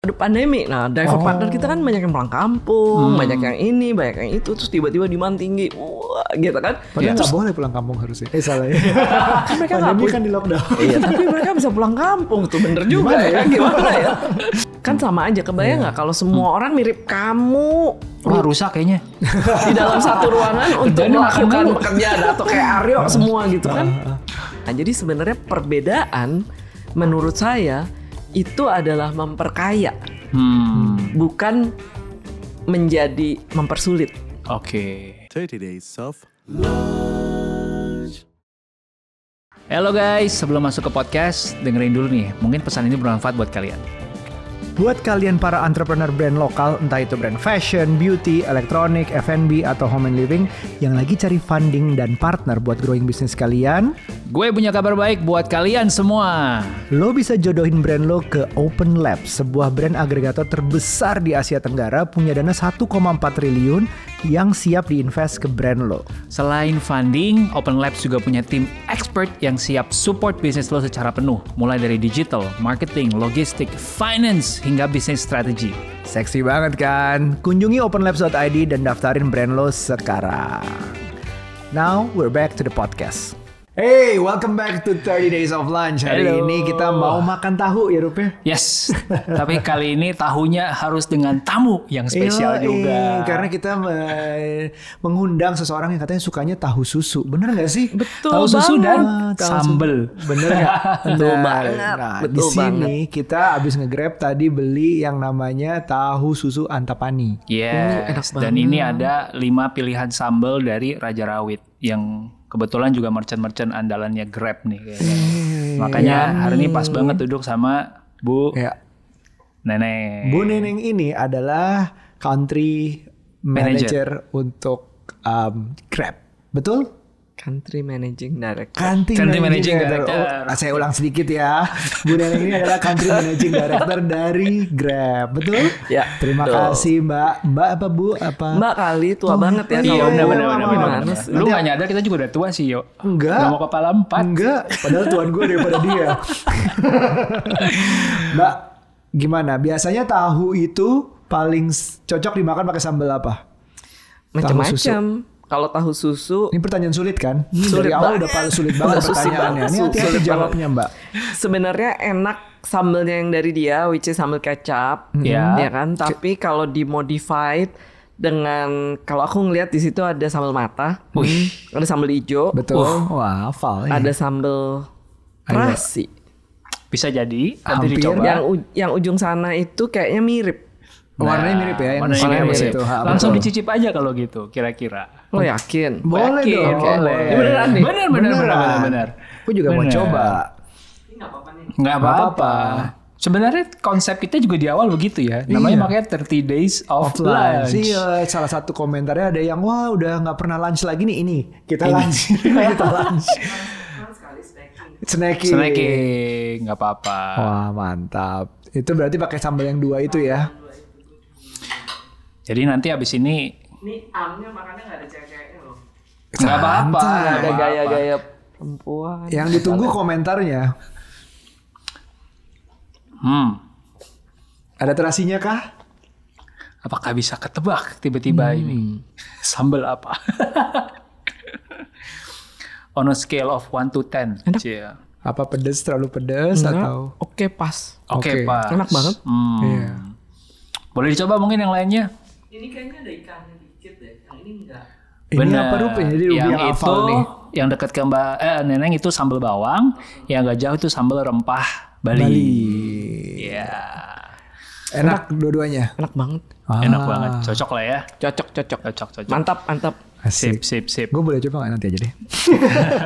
ada pandemi. Nah, driver Oh. partner kita kan banyak yang pulang kampung, Hmm. banyak yang ini, banyak yang itu, terus tiba-tiba demand tinggi, wah, gitu kan. Padahal nggak boleh pulang kampung harusnya. Eh salah ya. Kan mereka nggak Pandemi kan di lockdown. Iya, tapi mereka bisa pulang kampung tuh, bener juga ya. Gimana ya? Kan sama aja, kebayang nggak kalau semua orang mirip kamu Wah rusak kayaknya. di dalam satu ruangan untuk melakukan pekerjaan atau kayak Aryo semua gitu kan. Nah, jadi sebenarnya perbedaan menurut saya itu adalah memperkaya, Hmm. bukan menjadi mempersulit. Oke. 30 days of Halo guys, sebelum masuk ke podcast, dengerin dulu nih. Mungkin pesan ini bermanfaat buat kalian. Buat kalian para entrepreneur brand lokal, entah itu brand fashion, beauty, elektronik, F&B, atau home and living yang lagi cari funding dan partner buat growing bisnis kalian, Gue punya kabar baik buat kalian semua. lo bisa jodohin brand lo ke Open Lab, sebuah brand agregator terbesar di Asia Tenggara punya dana 1,4 triliun yang siap diinvest ke brand lo. Selain funding, Open Labs juga punya tim expert yang siap support bisnis lo secara penuh. Mulai dari digital, marketing, logistik, finance, hingga bisnis strategi. Seksi banget kan? Kunjungi openlabs.id dan daftarin brand lo sekarang. Now we're back to the podcast. Hey, welcome back to 30 Days of Lunch. Hari Hello. ini kita mau makan tahu ya Rupe? Yes, tapi kali ini tahunya harus dengan tamu yang spesial Yoi, juga. Karena kita me- mengundang seseorang yang katanya sukanya tahu susu. Bener gak sih? Betul Tahu susu banget. dan Ah, tahu sambel. susu. Bener gak? Betul Benar. banget, Nah, di betul sini kita abis nge-grab tadi beli yang namanya tahu susu antapani. Yes, enak dan ini ada lima pilihan sambal dari Raja Rawit yang kebetulan juga merchant-merchant andalannya Grab nih kayaknya. Makanya hari ini pas banget duduk sama Bu Ya. Neneng. Bu Neneng ini adalah country manager, untuk um, Grab. Betul? Country Managing Director. Country, Country Managing Director. Oh, saya ulang sedikit ya. Bu Neneng ini adalah country managing director dari Grab. Betul? Ya, Terima betul. kasih Mbak. Mbak apa Bu? Apa? Mbak kali tua Oh, banget ya iya, Iya kalau benar benar? Lu gak nyadar kita juga udah tua sih yo. Enggak. Udah mau kepala empat. Enggak, padahal tuan gue daripada dia. Mbak, gimana? Biasanya tahu itu paling cocok dimakan pakai sambal apa? Macam-macam. Kalau tahu susu Ini pertanyaan sulit kan? Sulit dari awal udah paling sulit banget pertanyaannya. Ini hati-hati jawabnya Mbak. sebenarnya enak sambelnya yang dari dia, which is sambal kecap, Ya. ya kan. Tapi kalau dimodified dengan kalau aku ngelihat di situ ada sambal mata, Wih. ada sambal hijau, Betul. Wah, hafal. ini. ada sambal terasi. Bisa jadi nanti Hampir. dicoba. Yang u- yang ujung sana itu kayaknya mirip. Warnanya mirip ya yang warnanya warnanya mirip. itu. Ha, Langsung betul. dicicip aja kalau gitu kira-kira. Lo yakin? Boleh Yakin, dong. boleh. Ini beneran nih? Bener bener bener bener bener. Aku juga mau Bener. coba. Nggak apa-apa. apa-apa. Sebenarnya konsep kita juga di awal begitu ya. Namanya Iya. makanya 30 days of, Of lunch. lunch. Iya, salah satu komentarnya ada yang wah udah nggak pernah lunch lagi nih ini. Kita lunch. kita lunch. Snacking. Snacking, nggak apa-apa. Wah mantap. Itu berarti pakai sambal yang dua itu ya. Jadi nanti abis ini Ini amnya makannya nggak ada cewek-ceweknya loh. nggak apa-apa. Ada gaya-gaya perempuan. Yang ditunggu komentarnya. Hmm. Ada terasinya kah? Apakah bisa ketebak tiba-tiba Hmm. ini sambal apa? On a scale of 1 to 10. Enak. Cia. Apa pedes terlalu pedes Enggak. atau? Oke pas. Oke, Oke. pas. Enak banget. Hmm. Iya. Boleh dicoba mungkin yang lainnya? Ini kayaknya ada. Yang ini enggak. Ini Bener. apa rupanya? Jadi yang, yang itu nih. yang dekat ke Mbak eh, Neneng itu sambal bawang, yang agak jauh itu sambal rempah Bali. Bali. Iya. Enak dua-duanya. Enak banget. Enak Ah. banget. Cocok lah ya. Cocok, cocok. Cocok, cocok. Mantap, mantap. Sip, Asik. sip, sip. Gue boleh coba nggak nanti aja deh?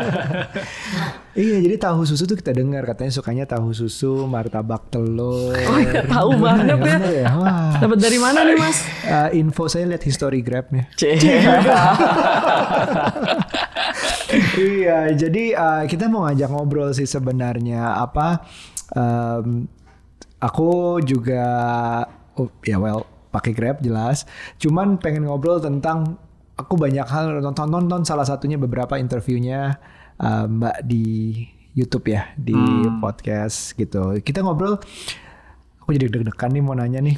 iya, jadi tahu susu tuh kita dengar katanya sukanya tahu susu, martabak telur. Oh iya, tahu banget ya. Ya? Wah. Dapat dari mana nih, Mas? Eh, info saya lihat history grabnya. Iya, jadi eh, kita mau ngajak ngobrol sih sebenarnya apa? em, aku juga, oh, ya well pakai grab jelas. Cuman pengen ngobrol tentang aku banyak hal nonton nonton salah satunya beberapa interviewnya eh, Mbak di YouTube ya di podcast gitu. Kita ngobrol Aku jadi deg-degan nih mau nanya nih.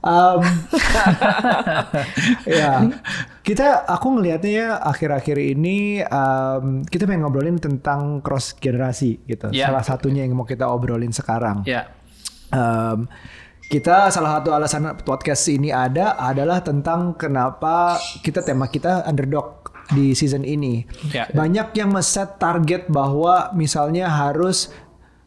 Um, ya, kita aku ngelihatnya ya akhir-akhir ini um, kita pengen ngobrolin tentang cross generasi gitu. Ya. Salah satunya yang mau kita obrolin sekarang. Ya. Um, kita salah satu alasan podcast ini ada adalah tentang kenapa kita tema kita underdog di season ini. Ya. Banyak yang set target bahwa misalnya harus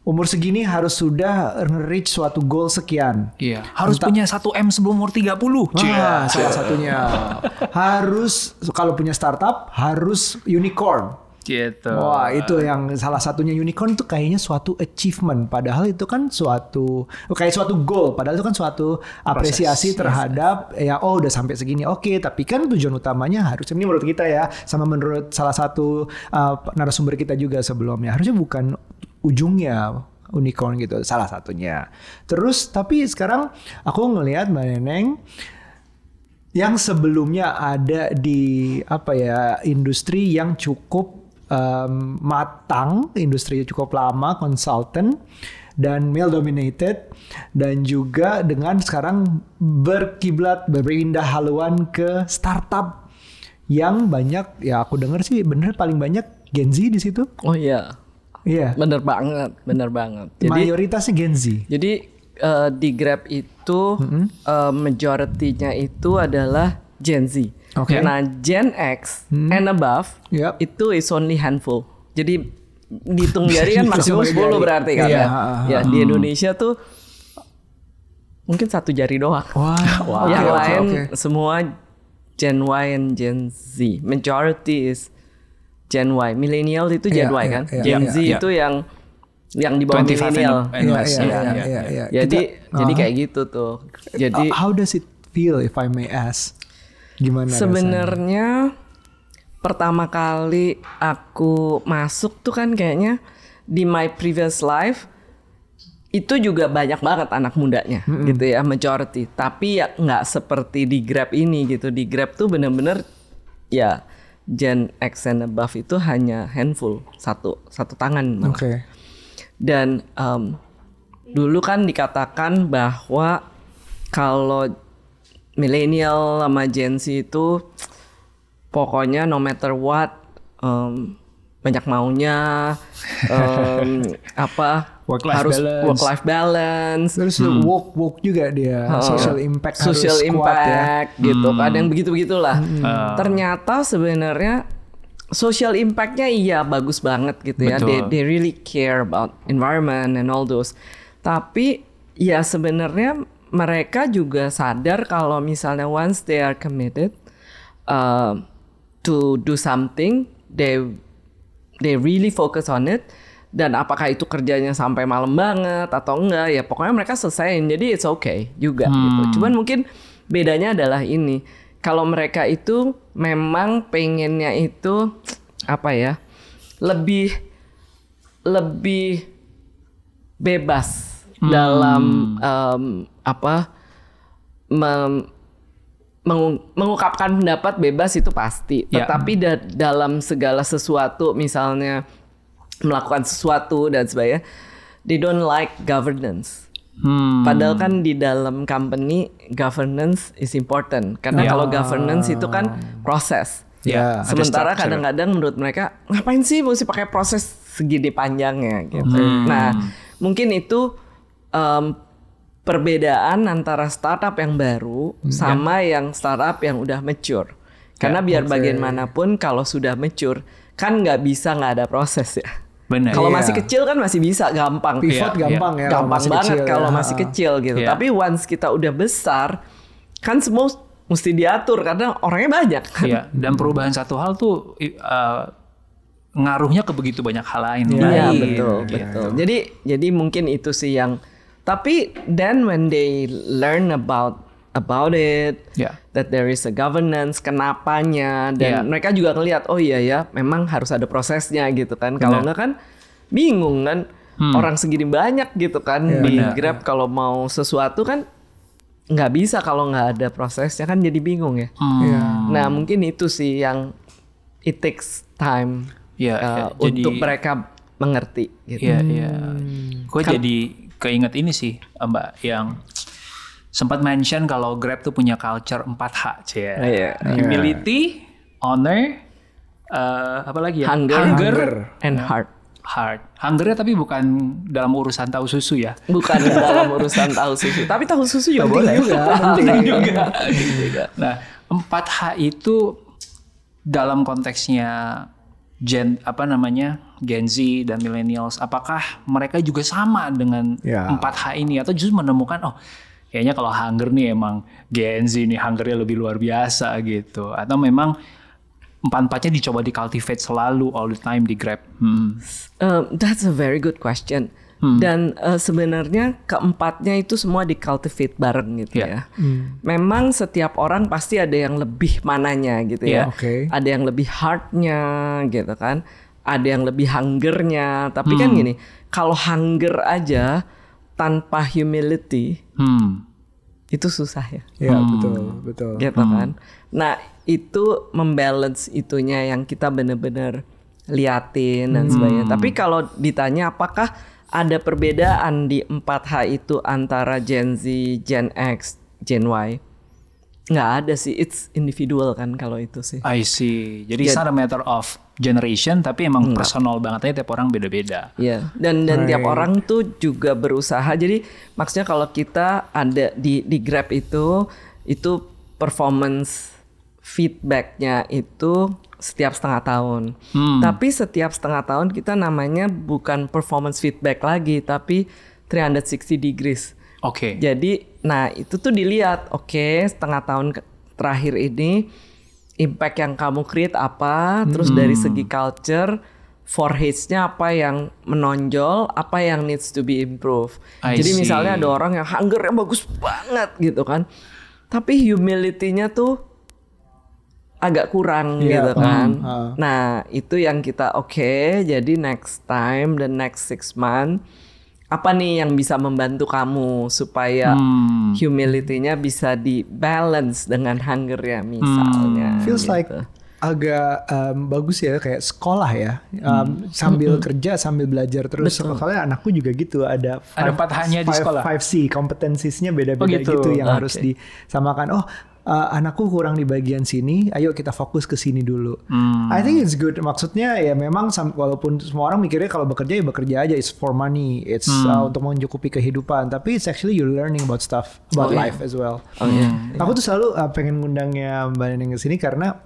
umur segini harus sudah reach suatu goal sekian. Iya. Harus punya 1 M sebelum umur 30. Wah, salah satunya harus kalau punya startup harus unicorn. Gitu. Wah, itu yang salah satunya unicorn itu kayaknya suatu achievement. Padahal itu kan suatu oh, kayak suatu goal. Padahal itu kan suatu apresiasi terhadap ya oh udah sampai segini. Oke, tapi kan tujuan utamanya harus ini menurut kita ya, sama menurut salah satu uh, narasumber kita juga sebelumnya harusnya bukan ujungnya unicorn gitu salah satunya. Terus tapi sekarang aku ngelihat Mbak Neneng yang sebelumnya ada di apa ya industri yang cukup um, matang, industri cukup lama, konsultan dan male dominated dan juga dengan sekarang berkiblat berpindah haluan ke startup yang banyak ya aku dengar sih bener paling banyak Gen Z di situ. Oh iya, Iya. bener banget, bener banget. Jadi Mayoritasnya Gen Z. jadi eh, di Grab itu eh, majority-nya itu adalah Gen Z. Oke. Nah Gen X and above Yep. itu is only handful. Jadi dihitung jari kan maksimum Dihitung 10 jari. berarti kan Iya, ya. Ya di Indonesia tuh mungkin satu jari doang. Wah, yang oke, oke, lain oke. semua Gen Y and Gen Z. Majority is Gen Y. Millennial itu Gen Iya, Y iya, kan. iya, Gen iya, Z iya. itu yang yang di bawah 25 millennial. and- and Iya, iya, Ya, iya, ya, iya, ya. iya. Jadi Kita- jadi uh-huh. kayak gitu tuh. Jadi Uh, how does it feel if I may ask? Gimana sebenarnya pertama kali aku masuk tuh kan kayaknya di my previous life itu juga banyak banget anak mudanya gitu ya majority tapi ya nggak seperti di Grab ini gitu di Grab tuh bener-bener ya Gen X and above itu hanya handful satu satu tangan malah. Oke. Dan em, dulu kan dikatakan bahwa kalau milenial sama Gen Z itu pokoknya no matter what em, banyak maunya em, apa Work-life harus balance. work life balance. Terus woke woke juga dia. Social impact social harus kuat ya. impact gitu kan yang begitu begitulah Ah. ternyata sebenarnya social impactnya iya bagus banget gitu ya. They, they really care about environment and all those. Tapi ya sebenarnya mereka juga sadar kalau misalnya once they are committed uh, to do something they they really focus on it dan apakah itu kerjanya sampai malam banget atau enggak ya pokoknya mereka selesaiin jadi it's okay juga gitu. Cuman mungkin bedanya adalah ini kalau mereka itu memang pengennya itu apa ya lebih lebih bebas dalam em, apa mem- mengu- mengungkapkan pendapat bebas itu pasti Ya. tetapi da- dalam segala sesuatu misalnya melakukan sesuatu dan sebagainya they don't like governance Hmm. Padahal kan di dalam company governance is important karena Ya. kalau governance itu kan proses. Ya. ada Sementara kadang-kadang menurut mereka ngapain sih mesti pakai proses segini panjangnya gitu. Nah mungkin itu em, perbedaan antara startup yang baru sama yang startup yang udah mature. Karena biar bagaimanapun kalau sudah mature kan nggak bisa nggak ada proses ya. Benar. Kalau Iya. masih kecil kan masih bisa gampang. Pivot Iya, gampang ya. kalau gampang masih banget kecil kalau ya. masih kecil gitu. Iya. Tapi once kita udah besar, kan semua mesti diatur karena orangnya banyak kan. Iya, dan perubahan satu hal tuh uh, ngaruhnya ke begitu banyak hal lain. Iya lain, betul gitu. betul. Jadi jadi mungkin itu sih yang. Tapi then when they learn about about it, Ya. that there is a governance, kenapanya, dan mereka juga ngelihat oh iya ya, memang harus ada prosesnya gitu kan. Kalau enggak kan bingung kan. Orang segini banyak gitu kan di Benar. Grab kalau mau sesuatu kan nggak bisa kalau nggak ada prosesnya kan jadi bingung ya. Hmm. Iya. Nah mungkin itu sih yang it takes time Iya, uh. Jadi- untuk mereka mengerti gitu. Iya, iya. Gue jadi keinget ini sih Mbak yang sempat mention kalau Grab tuh punya culture 4H cie. Iya. Humility, honor, eh, apa lagi ya? Hunger. Hunger, and heart. heart. Hungernya tapi bukan dalam urusan tahu susu ya. Bukan dalam urusan tahu susu, tapi tahu susu juga boleh. juga, penting juga. Nah, 4H itu dalam konteksnya gen apa namanya Gen Z dan millennials, apakah mereka juga sama dengan Ya. 4H ini atau justru menemukan oh kayaknya kalau hunger nih emang Gen Z nih hungernya lebih luar biasa gitu atau memang empat-empatnya dicoba di cultivate selalu all the time di Grab. Hmm. Um, that's a very good question. Dan uh, sebenarnya keempatnya itu semua di cultivate bareng gitu Yeah. ya. Memang setiap orang pasti ada yang lebih mananya gitu Yeah, ya. oke. Ada yang lebih heartnya gitu kan. Ada yang lebih hungernya. Tapi kan gini, kalau hunger aja tanpa humility Hmm. itu susah ya. Ya betul betul. gitu kan. Nah itu membalance itunya yang kita bener-bener liatin dan sebagainya. Tapi kalau ditanya apakah ada perbedaan di 4H itu antara Gen Z, Gen X, Gen Y? Nggak ada sih, it's individual kan kalau itu sih. I see. Jadi it's not a matter of generation tapi emang personal banget aja tiap orang beda-beda. Iya, dan dan tiap orang tuh juga berusaha. Jadi maksudnya kalau kita ada di di Grab itu itu performance feedbacknya itu setiap setengah tahun. Tapi setiap setengah tahun kita namanya bukan performance feedback lagi, tapi 360 degrees. Oke. Jadi, nah itu tuh dilihat, oke setengah tahun terakhir ini impact yang kamu create apa, terus dari segi culture, for hits-nya apa yang menonjol, apa yang needs to be improved. I Jadi see. misalnya ada orang yang hungernya bagus banget gitu kan, tapi humility-nya tuh agak kurang Iya, gitu kan. Ah. Nah itu yang kita oke, jadi next time the next six month apa nih yang bisa membantu kamu supaya Hmm. humility-nya bisa di balance dengan hunger ya misalnya. Feels gitu. like agak um, bagus ya kayak sekolah ya Um, sambil kerja sambil belajar terus soalnya anakku juga gitu ada Ada 4H-nya di five- sekolah? 5C kompetensinya beda-beda Oh, gitu. gitu. yang Oke. harus disamakan oh uh, anakku kurang di bagian sini ayo kita fokus ke sini dulu. Hmm. I think it's good. Maksudnya ya memang walaupun semua orang mikirnya kalau bekerja ya bekerja aja. It's for money. It's uh, untuk mencukupi kehidupan. Tapi it's actually you learning about stuff about Oh, iya. life as well. Oh iya. Aku tuh selalu uh, pengen ngundangnya Mbak Neneng ke sini karena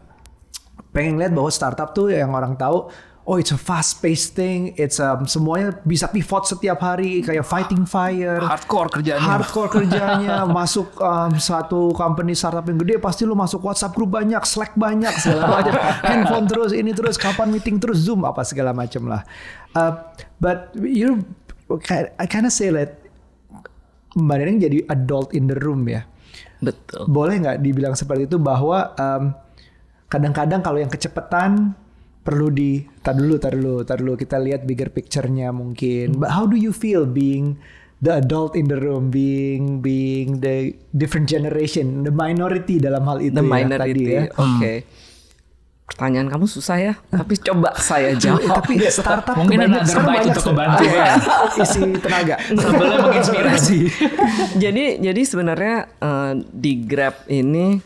pengen lihat bahwa startup tuh yang orang tahu oh it's a fast paced thing, it's um, semuanya bisa pivot setiap hari kayak fighting fire. Hardcore kerjaannya. Hardcore kerjanya masuk um, satu company startup yang gede pasti lu masuk WhatsApp grup banyak, Slack banyak segala macam, handphone terus ini terus kapan meeting terus Zoom apa segala macam lah. Uh, but you I kind of say that Mbak Neneng jadi adult in the room ya Betul. boleh nggak dibilang seperti itu bahwa em, kadang-kadang kalau yang kecepatan perlu di tar dulu tar dulu tar dulu kita lihat bigger picture-nya mungkin but how do you feel being the adult in the room being being the different generation the minority dalam hal itu The ya minority. tadi ya Oke. Pertanyaan kamu susah ya, tapi coba saya jawab. tapi startup Mungkin bite banyak untuk kebantu ya. isi tenaga Sambelnya menginspirasi. jadi jadi sebenarnya eh, di Grab ini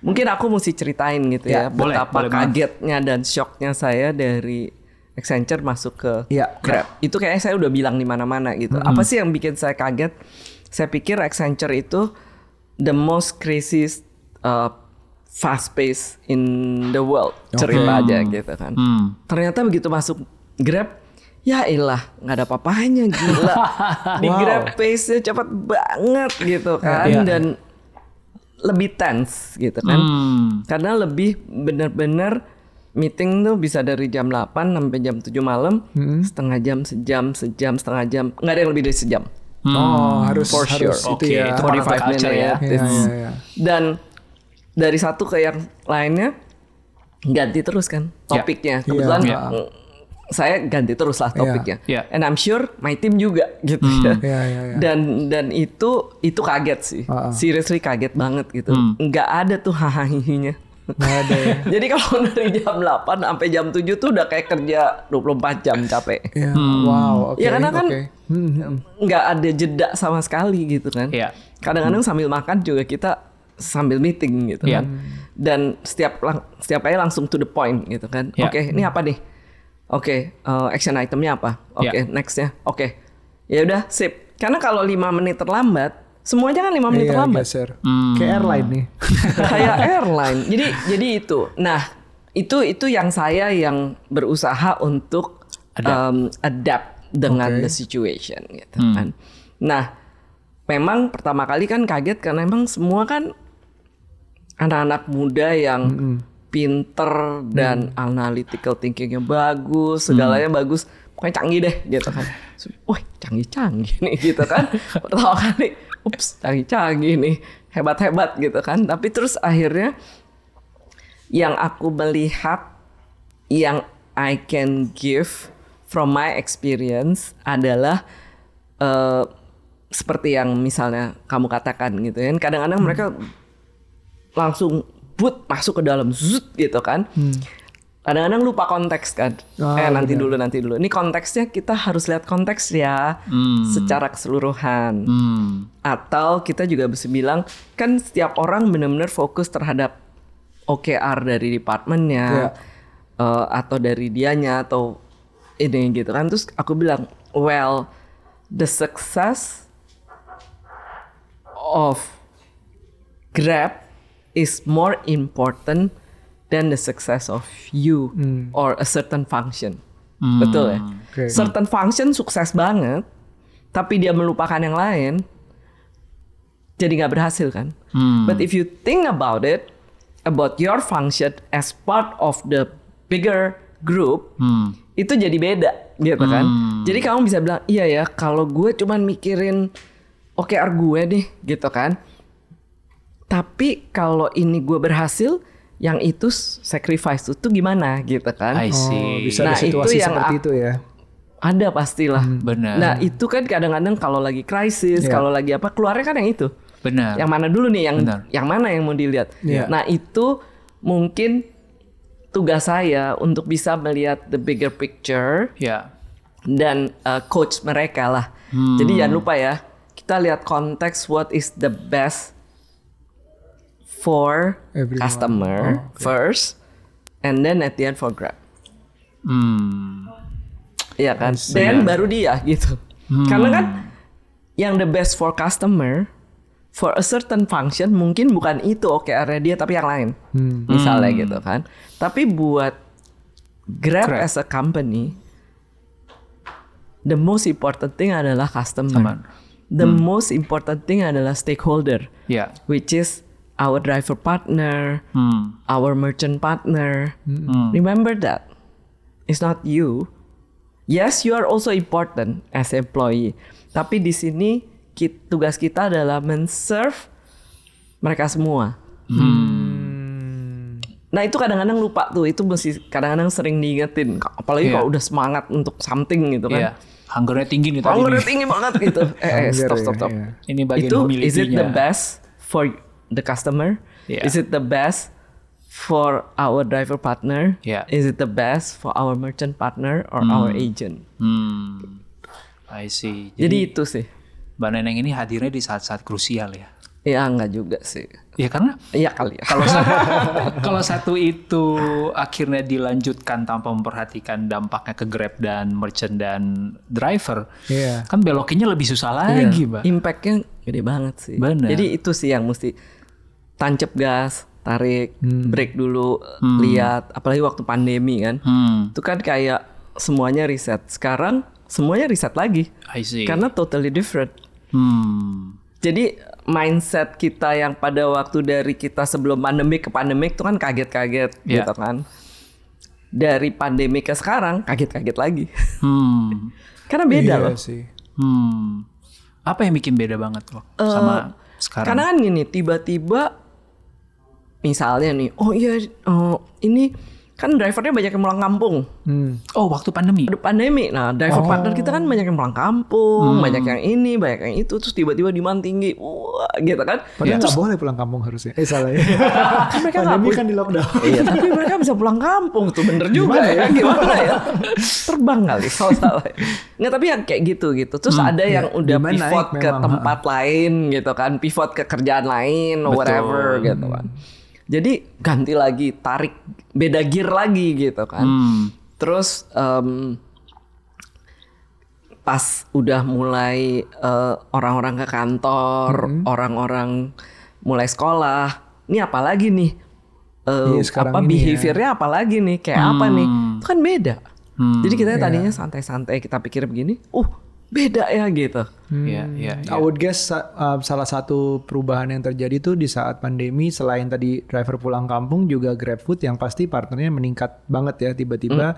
mungkin aku mesti ceritain gitu Ya, ya, boleh, betapa boleh banget. kagetnya dan shocknya saya dari Accenture masuk ke Ya. Grab. Itu kayaknya saya udah bilang di mana-mana gitu. Apa sih yang bikin saya kaget? Saya pikir Accenture itu the most crazy uh, fast pace in the world cerita aja gitu kan. Hmm. Ternyata begitu masuk Grab, ya ilah nggak ada papanya gila. Di Wow. Grab pace-nya cepat banget gitu kan Iya. dan lebih tense gitu kan. Hmm. Karena lebih bener-bener meeting tuh bisa dari jam 8 sampai jam 7 malam, setengah jam, sejam, sejam, setengah jam, nggak ada yang lebih dari sejam. oh harus For harus sure. itu Oke, ya itu part of the 45 culture ya. minutes. Iya, It's- iya, iya. Dan dari satu ke yang lainnya ganti terus kan Ya. topiknya. Kebetulan Iya. Mm, saya ganti terus lah topiknya. Iya. And I'm sure my team juga gitu Iya, ya. iya, iya. Dan dan itu itu kaget sih. Ah, ah. Seriously kaget banget gitu. Hmm. Nggak ada tuh hahaha Nggak ada ya. Jadi kalau dari jam 8 sampai jam 7 tuh udah kayak kerja 24 jam capek. Ya, wow. Oke. Ya, karena kan- oke. Hmm, hmm. nggak ada jeda sama sekali gitu kan. Iya. Kadang-kadang sambil makan juga kita sambil meeting gitu Iya. kan. Dan setiap lang- setiap kali langsung to the point gitu kan. Iya. Oke, ini apa nih? Oke, eh, action itemnya apa? Oke, Iya. nextnya. Oke. Ya udah, sip. Karena kalau lima menit terlambat, semuanya kan lima menit Iya, terlambat. geser. Hmm. Kayak airline nih. Kayak airline. Jadi jadi itu. Nah, itu itu yang saya yang berusaha untuk um, adapt dengan Oke. the situation gitu kan. Nah, memang pertama kali kan kaget karena memang semua kan anak-anak muda yang pinter dan analytical thinkingnya bagus, segalanya bagus, pokoknya canggih deh gitu kan. Wah, canggih-canggih nih gitu kan. Pertama kali, ups, canggih-canggih nih, hebat-hebat gitu kan. Tapi terus akhirnya yang aku melihat yang I can give from my experience adalah eh, seperti yang misalnya kamu katakan gitu kan kadang-kadang mereka langsung boot masuk ke dalam zut gitu kan. Kadang-kadang lupa konteks kan. Ah, eh nanti benar. dulu nanti dulu. Ini konteksnya kita harus lihat konteks ya secara keseluruhan. Hmm. atau kita juga bisa bilang kan setiap orang benar-benar fokus terhadap OKR dari departemennya Iya. eh, atau dari dianya atau ini gitu kan. Terus aku bilang well the success of Grab is more important than the success of you or a certain function. Betul ya? Oke. certain function sukses banget tapi dia melupakan yang lain jadi nggak berhasil kan? Hmm. but if you think about it about your function as part of the bigger group Hmm. itu jadi beda gitu kan? Jadi kamu bisa bilang iya ya kalau gue cuman mikirin OKR gue nih gitu kan tapi kalau ini gue berhasil yang itu sacrifice itu gimana gitu kan I Oh, see. bisa Nah, ada situasi itu yang seperti itu ya. ada pastilah Benar. nah itu kan kadang-kadang kalau lagi krisis Iya. kalau lagi apa keluarnya kan yang itu Benar. yang mana dulu nih yang Benar. yang mana yang mau dilihat Iya. nah itu mungkin tugas saya untuk bisa melihat the bigger picture Ya. dan uh, coach mereka lah jadi jangan lupa ya kita lihat konteks what is the best for Everyone. customer first and then at the end for Grab Hmm. Iya kan? Dan baru dia gitu. Karena kan yang the best for customer for a certain function mungkin bukan itu OKR-nya dia tapi yang lain. Misalnya gitu kan. Tapi buat Grab, Grab. as a company the most important thing adalah customer. Customer. The most important thing adalah stakeholder Ya. which is our driver partner, Hmm. our merchant partner. Remember that. It's not you. Yes, you are also important as employee. Tapi di sini tugas kita adalah men-serve mereka semua. Nah itu kadang-kadang lupa tuh, itu mesti kadang-kadang sering diingetin. Apalagi Iya. kalau udah semangat untuk something gitu kan. Hungernya tinggi nih tadi. Hunger nih. tinggi banget gitu. eh, eh, stop, stop, stop. iya. Ini bagian itu is it the best for the customer? Iya. Is it the best for our driver partner? Iya. Is it the best for our merchant partner or our agent? Hmm. I see. Jadi, Jadi, itu sih. Mbak Neneng ini hadirnya di saat-saat krusial ya. Ya enggak juga sih. Ya karena Iya kali ya. kalau satu, kalau satu itu akhirnya dilanjutkan tanpa memperhatikan dampaknya ke Grab dan merchant dan driver, Iya. kan belokinnya lebih susah lagi, Mbak. Impactnya gede banget sih. Bener. Jadi itu sih yang mesti tancap gas, tarik, break dulu, lihat. Apalagi waktu pandemi kan. Hmm, Itu kan kayak semuanya riset. Sekarang semuanya riset lagi. I see. Karena totally different. Hmm, Jadi mindset kita yang pada waktu dari kita sebelum pandemi ke pandemi itu kan kaget-kaget Iya. gitu kan. Dari pandemi ke sekarang kaget-kaget lagi. hmm, Karena beda Iya loh. sih. hmm. Apa yang bikin beda banget tuh sama sekarang? Karena kan gini, tiba-tiba misalnya nih, oh iya, oh, ini kan drivernya banyak yang pulang kampung. Hmm. Oh, waktu pandemi. Ada pandemi. Nah, driver partner kita kan banyak yang pulang kampung, banyak yang ini, banyak yang itu, terus tiba-tiba demand tinggi. Wah, gitu kan. Padahal nggak boleh pulang kampung harusnya. Eh salah ya. Kan mereka Pandemi kan di lockdown. Iya, tapi mereka bisa pulang kampung tuh bener juga ya. Gimana ya? Terbang kali kalau salah. Nggak tapi yang kayak gitu gitu. Terus ada yang udah Demand pivot naik ke memang, tempat lain gitu kan, pivot ke kerjaan lain, Betul. whatever gitu kan. Jadi ganti lagi, tarik beda gear lagi gitu kan. Hmm. Terus em, pas udah mulai eh, orang-orang ke kantor, Hmm. orang-orang mulai sekolah, ini apa lagi nih? Iya, sekarang apa ini ya. behaviornya apa lagi nih? Kayak apa nih? Itu kan beda. Hmm. Jadi kita Iya. tadinya santai-santai kita pikir begini, uh beda ya gitu. Iya, iya, iya. I would guess uh, salah satu perubahan yang terjadi tuh di saat pandemi selain tadi driver pulang kampung juga GrabFood yang pasti partnernya meningkat banget ya tiba-tiba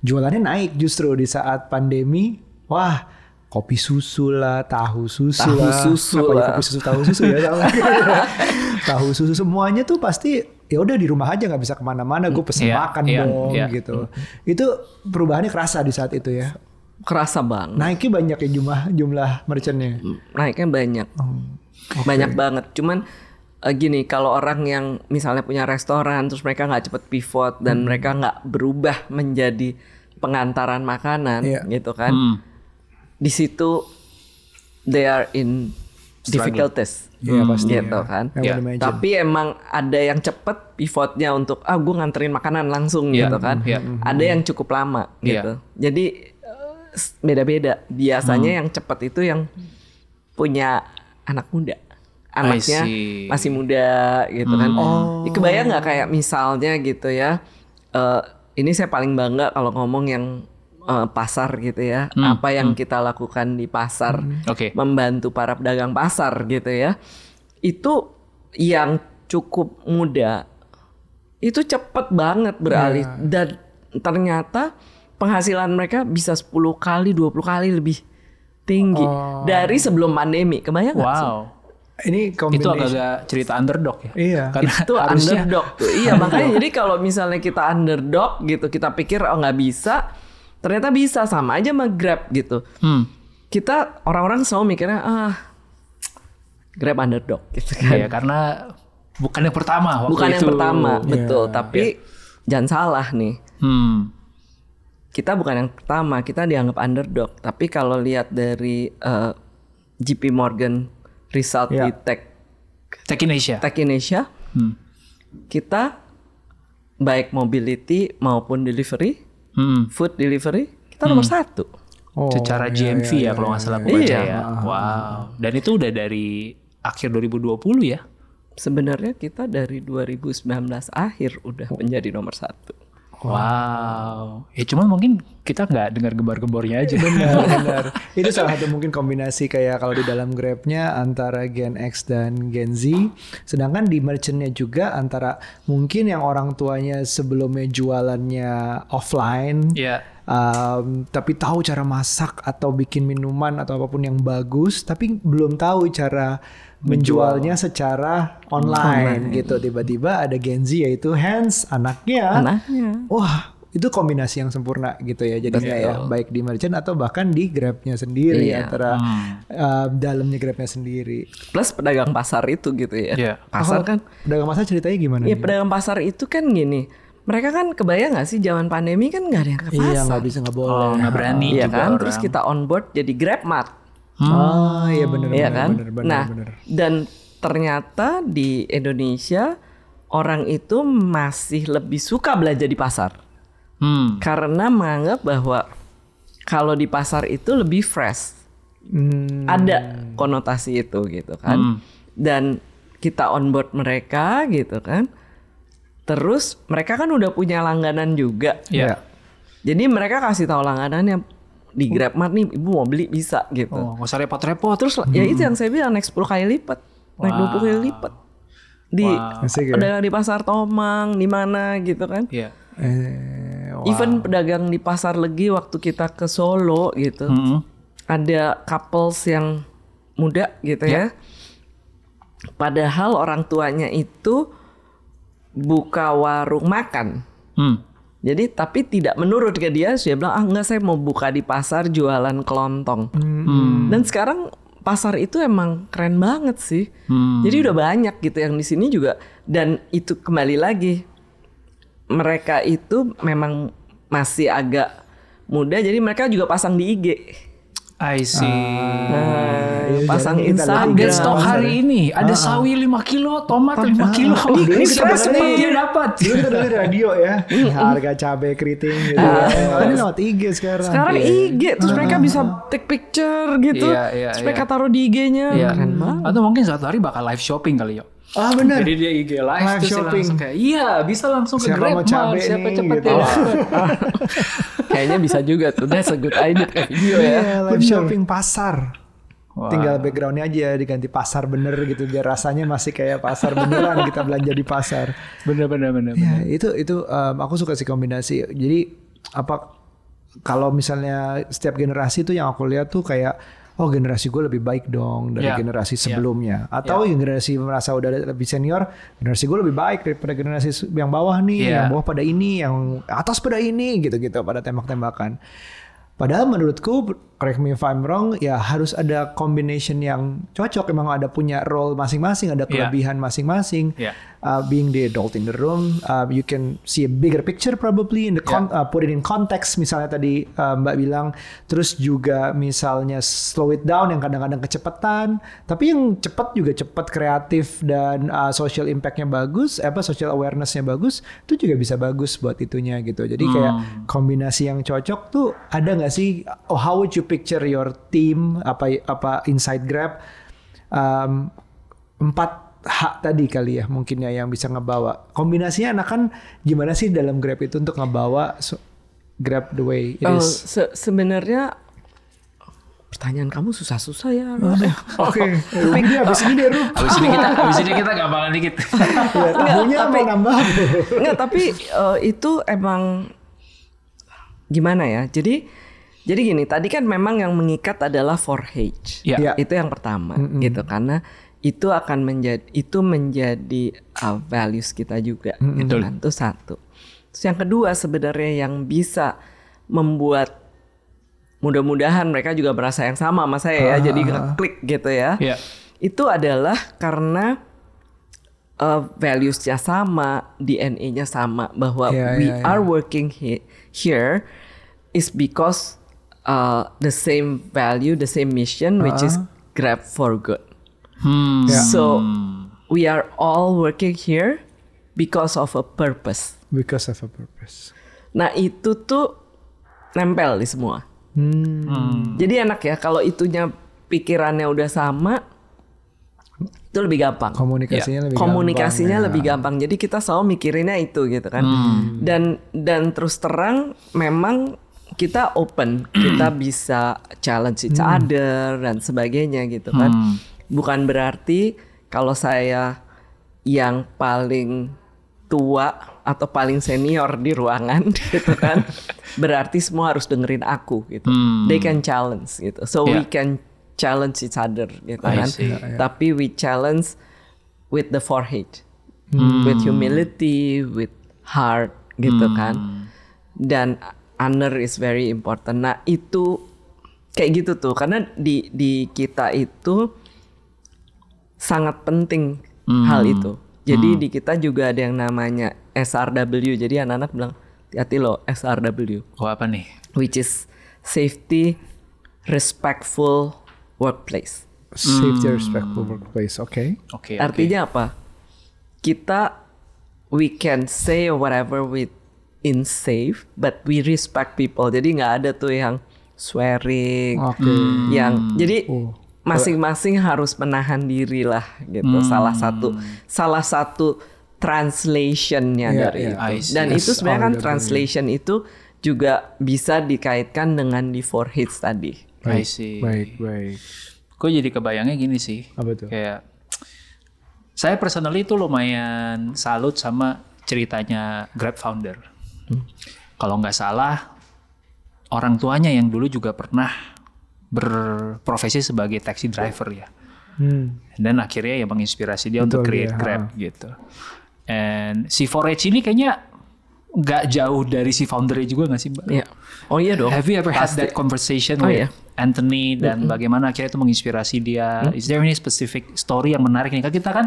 jualannya naik justru di saat pandemi. Wah, kopi susu lah, tahu susu Tahu lah. susu Apa ya, lah. kopi susu tahu susu ya. tahu. tahu susu semuanya tuh pasti ya udah di rumah aja nggak bisa ke mana-mana. Gue pesen Iya, makan iya, dong iya. gitu. Itu perubahannya kerasa di saat itu ya. Kerasa banget. Naiknya banyak ya jumlah jumlah merchantnya. naiknya banyak banyak banget cuman eh, gini kalau orang yang misalnya punya restoran terus mereka nggak cepet pivot dan mereka nggak berubah menjadi pengantaran makanan Iya. gitu kan Hmm. di situ they are in difficulties Iya, pasti gitu ya. kan would Iya. tapi emang ada yang cepet pivotnya untuk ah gue nganterin makanan langsung Iya, gitu kan iya. ada yang cukup lama Iya. gitu jadi beda-beda biasanya Hmm. yang cepet itu yang punya anak muda anaknya masih muda gitu kan Oh. Ya, kebayang nggak kayak misalnya gitu ya eh, ini saya paling bangga kalau ngomong yang eh, pasar gitu ya Hmm, apa yang kita lakukan di pasar Oke. membantu para pedagang pasar gitu ya. Itu yang cukup muda itu cepet banget beralih Iya. dan ternyata penghasilan mereka bisa 10 kali 20 kali lebih tinggi Oh. dari sebelum pandemi. Kebayang nggak sih? Wow. Ini Itu agak-agak cerita underdog ya. Iya. Karena Itu harusnya underdog tuh. Iya makanya jadi kalau misalnya kita underdog gitu kita pikir oh nggak bisa ternyata bisa sama aja sama Grab gitu. Hmm. Kita orang-orang selalu mikirnya ah Grab underdog gitu kan. Iya, karena bukan yang pertama waktu Bukan yang itu. pertama, Iya, betul. Tapi jangan salah nih. Hmm. Kita bukan yang pertama, kita dianggap underdog. Tapi kalau lihat dari eh, JP Morgan result Iya. di Tech Tech Indonesia. Tech Indonesia, Hmm. kita baik mobility maupun delivery, Hmm. food delivery, kita nomor satu. Oh, Secara iya, GMV iya, ya kalau nggak salah iya. aku baca Iya. ya. Wow. Dan itu udah dari akhir 2020 ya. Sebenarnya kita dari 2019 akhir udah menjadi nomor satu. Wow. Ya cuman mungkin kita nggak dengar gembar-gembornya aja. Benar, benar. Itu salah satu mungkin kombinasi kayak kalau di dalam Grabnya antara Gen X dan Gen Z. Sedangkan di merchantnya juga antara mungkin yang orang tuanya sebelumnya jualannya offline. Iya. Um, tapi tahu cara masak atau bikin minuman atau apa pun yang bagus, tapi belum tahu cara menjualnya secara online, gitu. Tiba-tiba ada Gen Z yaitu Hans, anaknya. Anaknya. Wah, itu kombinasi yang sempurna gitu ya jadinya ya, baik di merchant atau bahkan di Grabnya sendiri Iya. antara uh, dalamnya Grabnya sendiri. Plus pedagang pasar itu gitu ya. Iya. Pasar Oh, kan pedagang masa ceritanya gimana? Iya nih? pedagang pasar itu kan gini, mereka kan kebayang nggak sih zaman pandemi kan nggak ada yang ke pasar. Iya nggak bisa nggak boleh. Oh, nggak berani Iya juga kan, orang. terus kita on board jadi GrabMart, Oh iya benar iya benar kan. benar benar nah, benar. dan ternyata di Indonesia orang itu masih lebih suka belanja di pasar Hmm. karena menganggap bahwa kalau di pasar itu lebih fresh. Hmm, Ada konotasi itu gitu kan. Hmm. Dan kita on board mereka gitu kan. Terus mereka kan udah punya langganan juga. Iya. Jadi mereka kasih tahu langganannya di GrabMart nih ibu mau beli bisa gitu. Oh, nggak usah repot-repot. Terus ya itu yang saya bilang naik 10 kali lipat, naik 20 kali lipat. Di Wow. Ya. pedagang di pasar Tomang, di mana gitu kan. Iya. Eh, wah. Even pedagang di pasar Legi waktu kita ke Solo gitu. Hmm. Ada couples yang muda gitu ya. Padahal orang tuanya itu buka warung makan. Hmm. Jadi tapi tidak menurut ke dia, dia bilang ah enggak saya mau buka di pasar jualan kelontong. Dan sekarang pasar itu emang keren banget sih. Jadi udah banyak gitu yang di sini juga dan itu kembali lagi mereka itu memang masih agak muda jadi mereka juga pasang di IG. I see. Nah, iya, pasang Instagram. Update stok hari ini ada sawi 5 kilo, tomat 5 kilo. Ini Ini kita cepet beli. dia dapat. Dulu kita dari radio ya, harga cabai keriting gitu. Kalau ini lewat IG sekarang. Sekarang IG terus mereka bisa take picture gitu. Iya, iya, terus iya. mereka taruh di IG-nya. Iya. Keren banget. Atau mungkin suatu hari bakal live shopping kali yo. Ah benar. Jadi dia IG live, Live terus shopping. langsung kayak iya bisa langsung ke Siapa Grab mau cabe Mart, siapa nih, cepet gitu. ya. Kayaknya bisa juga tuh. That's a good idea kayak video ya. Iya, live shopping pasar. Wah. Tinggal backgroundnya aja diganti pasar bener gitu biar rasanya masih kayak pasar beneran kita belanja di pasar. Bener bener bener. Ya itu itu um, aku suka sih kombinasi. Jadi apa kalau misalnya setiap generasi tuh yang aku lihat tuh kayak oh generasi gue lebih baik dong dari Ya. generasi sebelumnya atau yang generasi merasa udah lebih senior generasi gue lebih baik daripada generasi yang bawah nih Ya. yang bawah pada ini yang atas pada ini gitu-gitu pada tembak-tembakan padahal menurutku correct me if I'm wrong ya harus ada combination yang cocok emang ada punya role masing-masing ada Ya. kelebihan masing-masing Ya. uh, being the adult in the room, uh, you can see a bigger picture probably in the con- uh, put it in context misalnya tadi uh, Mbak bilang, terus juga misalnya slow it down yang kadang-kadang kecepatan, tapi yang cepat juga cepat kreatif dan uh, social impactnya bagus, apa social awarenessnya bagus, itu juga bisa bagus buat itunya gitu. Jadi kayak kombinasi yang cocok tuh ada nggak sih? Oh, how would you picture your team apa apa inside Grab? Um, empat hak tadi kali ya mungkin ya yang bisa ngebawa kombinasinya anak kan gimana sih dalam Grab itu untuk ngebawa so- Grab the way it Oh, is se- sebenarnya pertanyaan kamu susah-susah ya. oke tapi dia habis ini deh Abis ini kita abis ini kita gampang dikit. ya, tahunya mau nambah? Enggak, tapi eh, itu emang gimana ya? Jadi jadi gini, tadi kan memang yang mengikat adalah 4H. Iya. Iya. Itu yang pertama gitu karena itu akan menjadi itu menjadi uh, values kita juga gitu Betul. kan. Itu satu. Terus yang kedua sebenarnya yang bisa membuat mudah-mudahan mereka juga merasa yang sama sama saya ya, jadi klik gitu ya. Iya. Itu adalah karena uh, values-nya sama, DNA-nya sama bahwa Iya, we iya, iya. are working he- here is because uh, the same value, the same mission, which is grab for good. Hmm. Ya. So we are all working here because of a purpose. because of a purpose Nah itu tuh nempel di semua. hmm. Jadi enak ya kalau itunya pikirannya udah sama, itu lebih gampang. komunikasinya lebih komunikasinya gampang, ya. lebih gampang. Jadi kita selalu mikirinnya itu gitu kan. Dan dan terus terang memang kita open, kita bisa challenge each other dan sebagainya gitu kan. Bukan berarti kalau saya yang paling tua atau paling senior di ruangan gitu kan, berarti semua harus dengerin aku gitu. They can challenge gitu. So we Yeah. can challenge each other gitu I kan. see. Tapi we challenge with the forehead, with humility, with heart gitu kan. Dan honor is very important. Nah itu kayak gitu tuh karena di di kita itu sangat penting hal itu. Jadi di kita juga ada yang namanya SRW. Jadi anak-anak bilang hati lo SRW, Oh apa nih? which is safety, respectful workplace. safety respectful workplace oke Oke. oke. Artinya apa? Kita we can say whatever we in safe, but we respect people. Jadi nggak ada tuh yang swearing, oke yang jadi Oh. masing-masing harus menahan diri lah gitu. Salah satu salah satu translationnya Iya, dari iya. I itu. see. Dan itu sebenarnya kan SRW. translation itu juga bisa dikaitkan dengan di four hits tadi. I see. baik baik Gue jadi kebayangnya gini sih. Apa tuh? Kayak saya personally tuh lumayan salut sama ceritanya Grab founder. Kalau nggak salah orang tuanya yang dulu juga pernah berprofesi sebagai taxi driver ya. hmm. Dan akhirnya ya menginspirasi dia untuk Betul, create iya, Grab gitu. And si 4H ini kayaknya nggak jauh dari si foundernya juga nggak sih mbak? Iya. Oh iya dong. Have you ever had that conversation Oh, with iya. Anthony dan bagaimana akhirnya itu menginspirasi dia? Is there any specific story yang menarik nih? Kan kita kan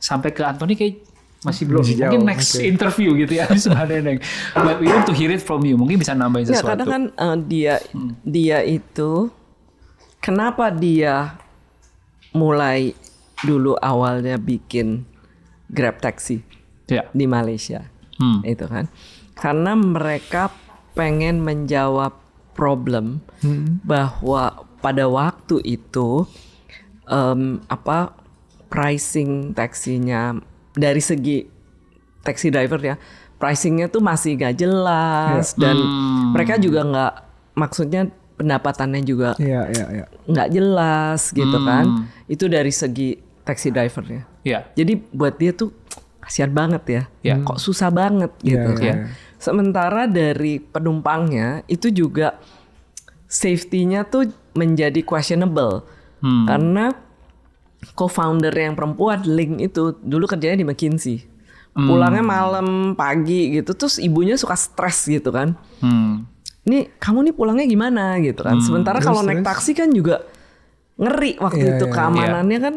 sampai ke Anthony kayak masih belum. Masih Mungkin jauh, next oke. interview gitu ya. sebenarnya Neng. But we want to hear it from you. Mungkin bisa nambahin Ya sesuatu. kadang kan eh, dia dia itu kenapa dia mulai dulu awalnya bikin Grab taxi Ya. di Malaysia. Hmm. Itu kan. Karena mereka pengen menjawab problem bahwa pada waktu itu em, apa pricing taksinya dari segi taxi driver ya pricingnya tuh masih gak jelas dan mereka juga nggak maksudnya pendapatannya juga Iya, iya, iya. nggak jelas gitu kan itu dari segi taxi drivernya Ya. jadi buat dia tuh kasihan banget ya. Ya. Kok susah banget gitu Iya, kan. iya. Sementara dari penumpangnya itu juga safety-nya tuh menjadi questionable. Hmm. Karena co-founder yang perempuan Link itu dulu kerjanya di McKinsey. Hmm. Pulangnya malam pagi gitu terus ibunya suka stres gitu kan. Hmm. Nih kamu nih pulangnya gimana gitu kan. Sementara kalau naik taksi kan juga ngeri waktu Iya, itu iya. keamanannya kan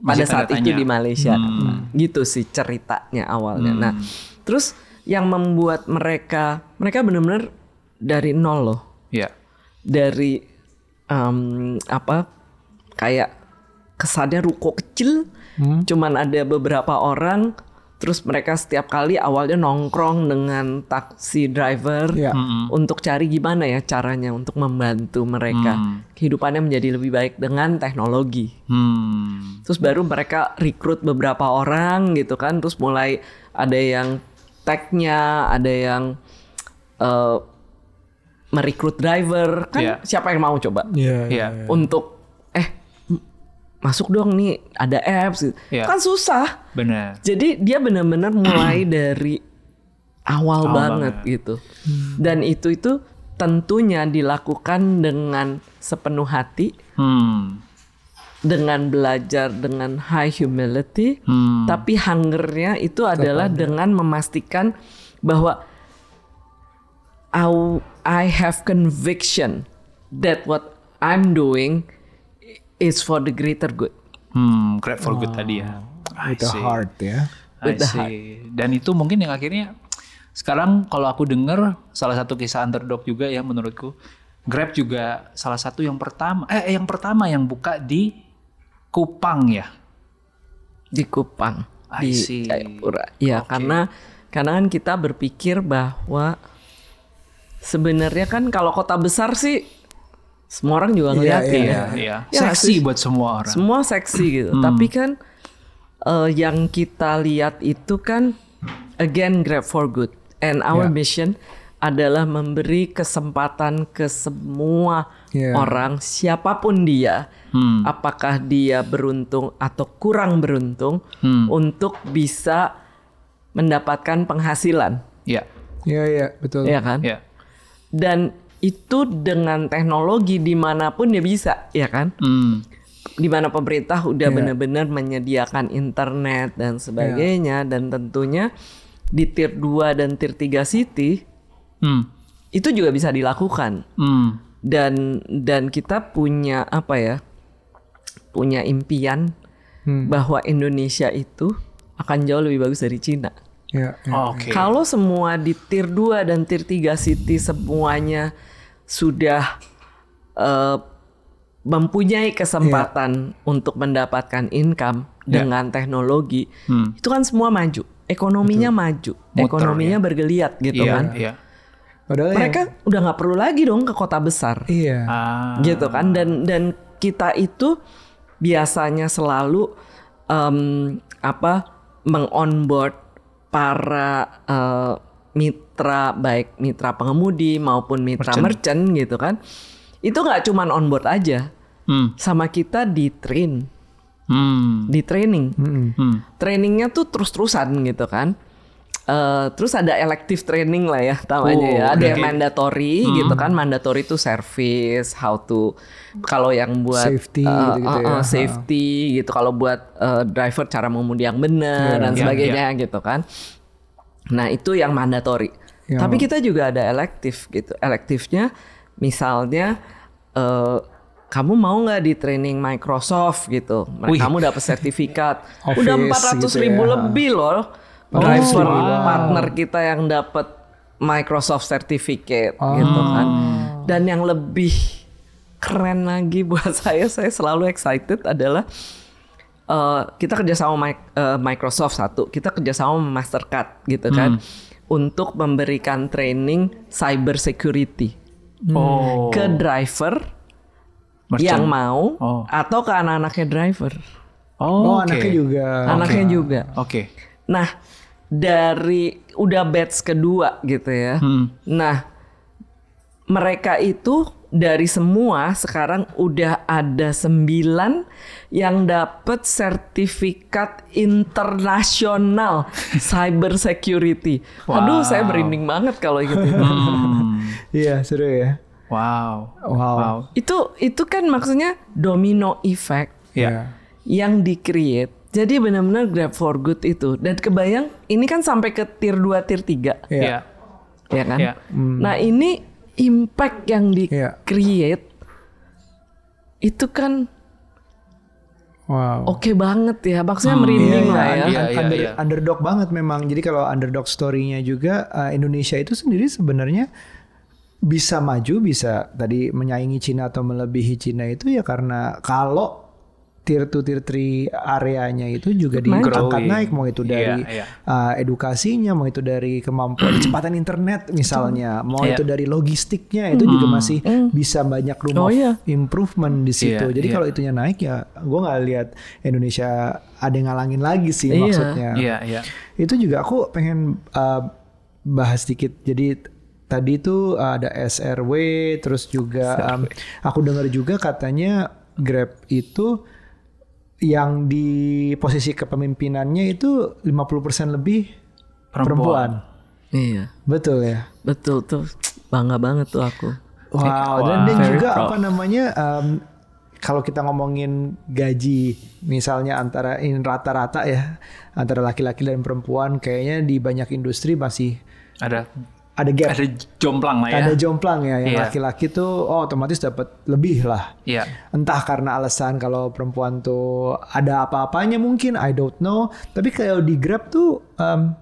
pada Masih saat tanda itu tanya. di Malaysia. Hmm. Nah, gitu sih ceritanya awalnya. Nah, terus yang membuat mereka mereka benar-benar dari nol loh. Ya. Dari em, apa kayak kesannya ruko kecil, cuman ada beberapa orang terus mereka setiap kali awalnya nongkrong dengan taksi driver Iya. untuk cari gimana ya caranya untuk membantu mereka kehidupannya menjadi lebih baik dengan teknologi. Hmm. Terus baru mereka rekrut beberapa orang gitu kan, terus mulai ada yang tag-nya, ada yang eh, merekrut driver, kan Iya. siapa yang mau coba Iya, iya. Ya. untuk masuk dong nih ada apps, gitu. Iya. kan susah. Benar. Jadi dia benar-benar mulai dari awal, Awal banget, banget. gitu. Dan itu itu tentunya dilakukan dengan sepenuh hati, Hmm. dengan belajar dengan high humility, Hmm. tapi hungernya itu adalah dengan memastikan bahwa I have conviction that what I'm doing is for the greater good. Hmm, grateful good tadi ya. I With the see. heart ya. I With the see. Dan itu mungkin yang akhirnya sekarang kalau aku dengar salah satu kisah underdog juga yang menurutku Grab juga salah satu yang pertama eh yang pertama yang buka di Kupang ya. di Kupang I di see. Jayapura. Ya karena karena kan kita berpikir bahwa sebenarnya kan kalau kota besar sih semua orang juga Iya, ngeliatin iya, ya. Iya, Ya, seksi buat semua orang. Semua seksi gitu. Tapi kan eh, yang kita lihat itu kan again Grab for Good and our Ya. mission adalah memberi kesempatan ke semua Ya. orang siapa pun dia, apakah dia beruntung atau kurang beruntung untuk bisa mendapatkan penghasilan, Iya. Iya, iya, betul. ya kan? Iya. Dan itu dengan teknologi di mana pun dia bisa, ya kan? Hmm. di mana pemerintah udah Iya. benar-benar menyediakan internet dan sebagainya dan tentunya di tier 2 dan tier 3 city Hmm. itu juga bisa dilakukan Hmm. dan dan kita punya apa ya punya impian Hmm. bahwa Indonesia itu akan jauh lebih bagus dari Cina. Iya, iya. Oke. Kalau semua di tier 2 dan tier 3 city semuanya sudah eh, mempunyai kesempatan untuk mendapatkan income Ya. dengan teknologi, Hmm. itu kan semua maju. Ekonominya maju, Muter, ekonominya bergeliat gitu Iya, kan. iya. Padahal yang- Mereka udah nggak perlu lagi dong ke kota besar iya. Ah. gitu kan dan dan kita itu biasanya selalu em, apa mengonboard para eh, mitra baik mitra pengemudi maupun mitra merchant, gitu kan itu nggak cuman onboard aja Hmm. sama kita di train Hmm. di training Hmm. trainingnya tuh terus-terusan gitu kan. Eh, terus ada elective training lah ya namanya Oh, ya. Ada yang oke. mandatory gitu kan. Mandatory itu service, how to kalau yang buat Safety eh, gitu-gitu eh, ya. eh, safety gitu. Kalau buat eh, driver cara mengemudi yang benar dan Iya, sebagainya gitu kan. Nah, itu yang mandatory. Yang- Tapi kita juga ada elektif gitu. Elektifnya misalnya eh, kamu mau nggak di training Microsoft gitu. Mereka Wih. kamu dapat sertifikat. Office Udah 400 gitu ribu ya. lebih loh. Oh, Driver wow. partner kita yang dapat Microsoft certificate gitu kan. Dan yang lebih keren lagi buat saya, saya selalu excited adalah eh, kita kerjasama eh, Microsoft satu, kita kerjasama sama Mastercard gitu kan, untuk memberikan training cyber security Oh. ke driver Merchant. yang mau Oh. atau ke anak-anaknya driver, Oh, oke. anaknya juga. anaknya juga. Oke. Nah dari udah batch kedua gitu ya, Hmm. nah mereka itu dari semua sekarang udah ada sembilan yang dapat sertifikat internasional cyber security. Aduh, saya merinding banget kalau gitu. Hmm. Iya, seru ya. Wow. Wow. itu itu kan maksudnya domino effect Ya. yang di-create. Jadi benar-benar grab for good itu. Dan kebayang ini kan sampai ke tier 2, tier 3, Iya. Ya. ya kan? Ya. Nah, ini impact yang Iya. di-create itu kan Wow. oke banget ya. Maksudnya merinding Iya, lah ya. Iya, iya, under- iya. underdog banget memang. Jadi kalau underdog story-nya juga uh, Indonesia itu sendiri sebenarnya bisa maju, bisa tadi menyaingi Cina atau melebihi Cina itu ya karena kalau tier 2 tier 3 areanya itu juga diangkat naik mau itu dari Iya, iya. uh, edukasinya, mau itu dari kemampuan kecepatan internet misalnya, mau Iya. itu dari logistiknya itu juga masih bisa banyak room Oh, iya. improvement di situ. Iya, Jadi iya. kalau itunya naik ya gue nggak lihat Indonesia ada yang ngalangin lagi sih Iya. maksudnya. Iya, iya. Itu juga aku pengen uh, bahas sedikit. Jadi tadi tuh ada SRW terus juga um, aku dengar juga katanya Grab itu yang di posisi kepemimpinannya itu 50% lebih Perempuan. perempuan. Iya, Betul ya. betul tuh. Bangga banget tuh aku. Wow, dan, dan Very juga proud. apa namanya um, kalau kita ngomongin gaji misalnya antara ini rata-rata ya antara laki-laki dan perempuan kayaknya di banyak industri masih Ada ada gap, ada jomplang lah ya. ada jomplang ya yang Iya. laki-laki tuh oh otomatis dapat lebih lah. Iya. Entah karena alasan kalau perempuan tuh ada apa-apanya mungkin I don't know, tapi kalau di Grab tuh um,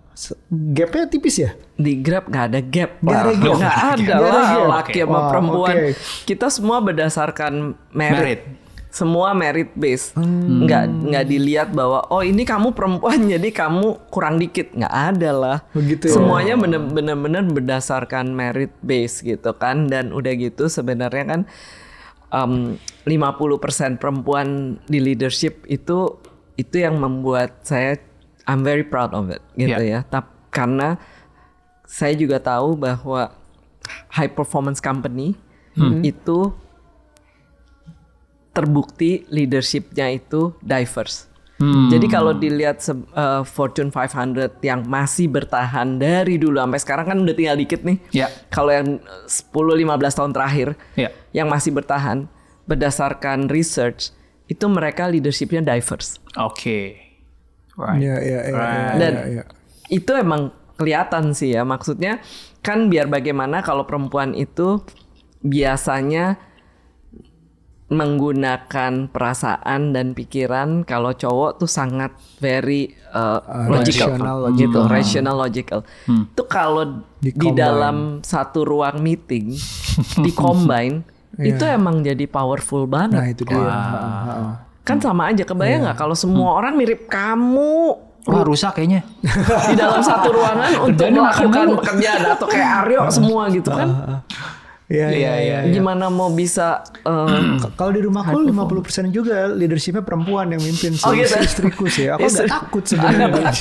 gapnya tipis ya. Di Grab nggak ada gap. Nggak ada gap. Nggak ada Nggak ada lah gap. laki Oke. sama perempuan. oke. Kita semua berdasarkan merit. Merit. Semua merit base. Hmm. Nggak nggak dilihat bahwa oh ini kamu perempuan jadi kamu kurang dikit. Nggak ada lah. Begitu ya. Semuanya bener- bener-bener berdasarkan merit base gitu kan. Dan udah gitu sebenarnya kan um, 50% perempuan di leadership itu itu yang membuat saya I'm very proud of it gitu ya. Tap, karena saya juga tahu bahwa high performance company itu terbukti leadershipnya itu diverse. Jadi kalau dilihat eh, Fortune 500 yang masih bertahan dari dulu sampai sekarang kan udah tinggal dikit nih. Ya. Kalau yang 10-15 tahun terakhir Ya. yang masih bertahan berdasarkan research itu mereka leadershipnya diverse. Oke. Right. Iya, iya, iya, Right. iya, Dan iya, iya. itu emang kelihatan sih ya. Maksudnya kan biar bagaimana kalau perempuan itu biasanya menggunakan perasaan dan pikiran kalau cowok tuh sangat very uh, logical, rational, gitu, logical. rational logical. Itu kalau di, Di-combine. dalam satu ruang meeting di combine itu emang jadi powerful banget. Nah itu dia. Ha. Kan sama aja kebayang nggak kalau semua orang mirip kamu Wah rusak kayaknya. di dalam satu ruangan untuk melakukan pekerjaan atau kayak Aryo semua gitu kan. Iya, iya, iya. Gimana mau bisa eh, K- Kalau di rumahku 50% juga leadershipnya perempuan yang mimpin sih. Oh, gitu? Istriku sih. Aku Istri- agak takut sebenarnya.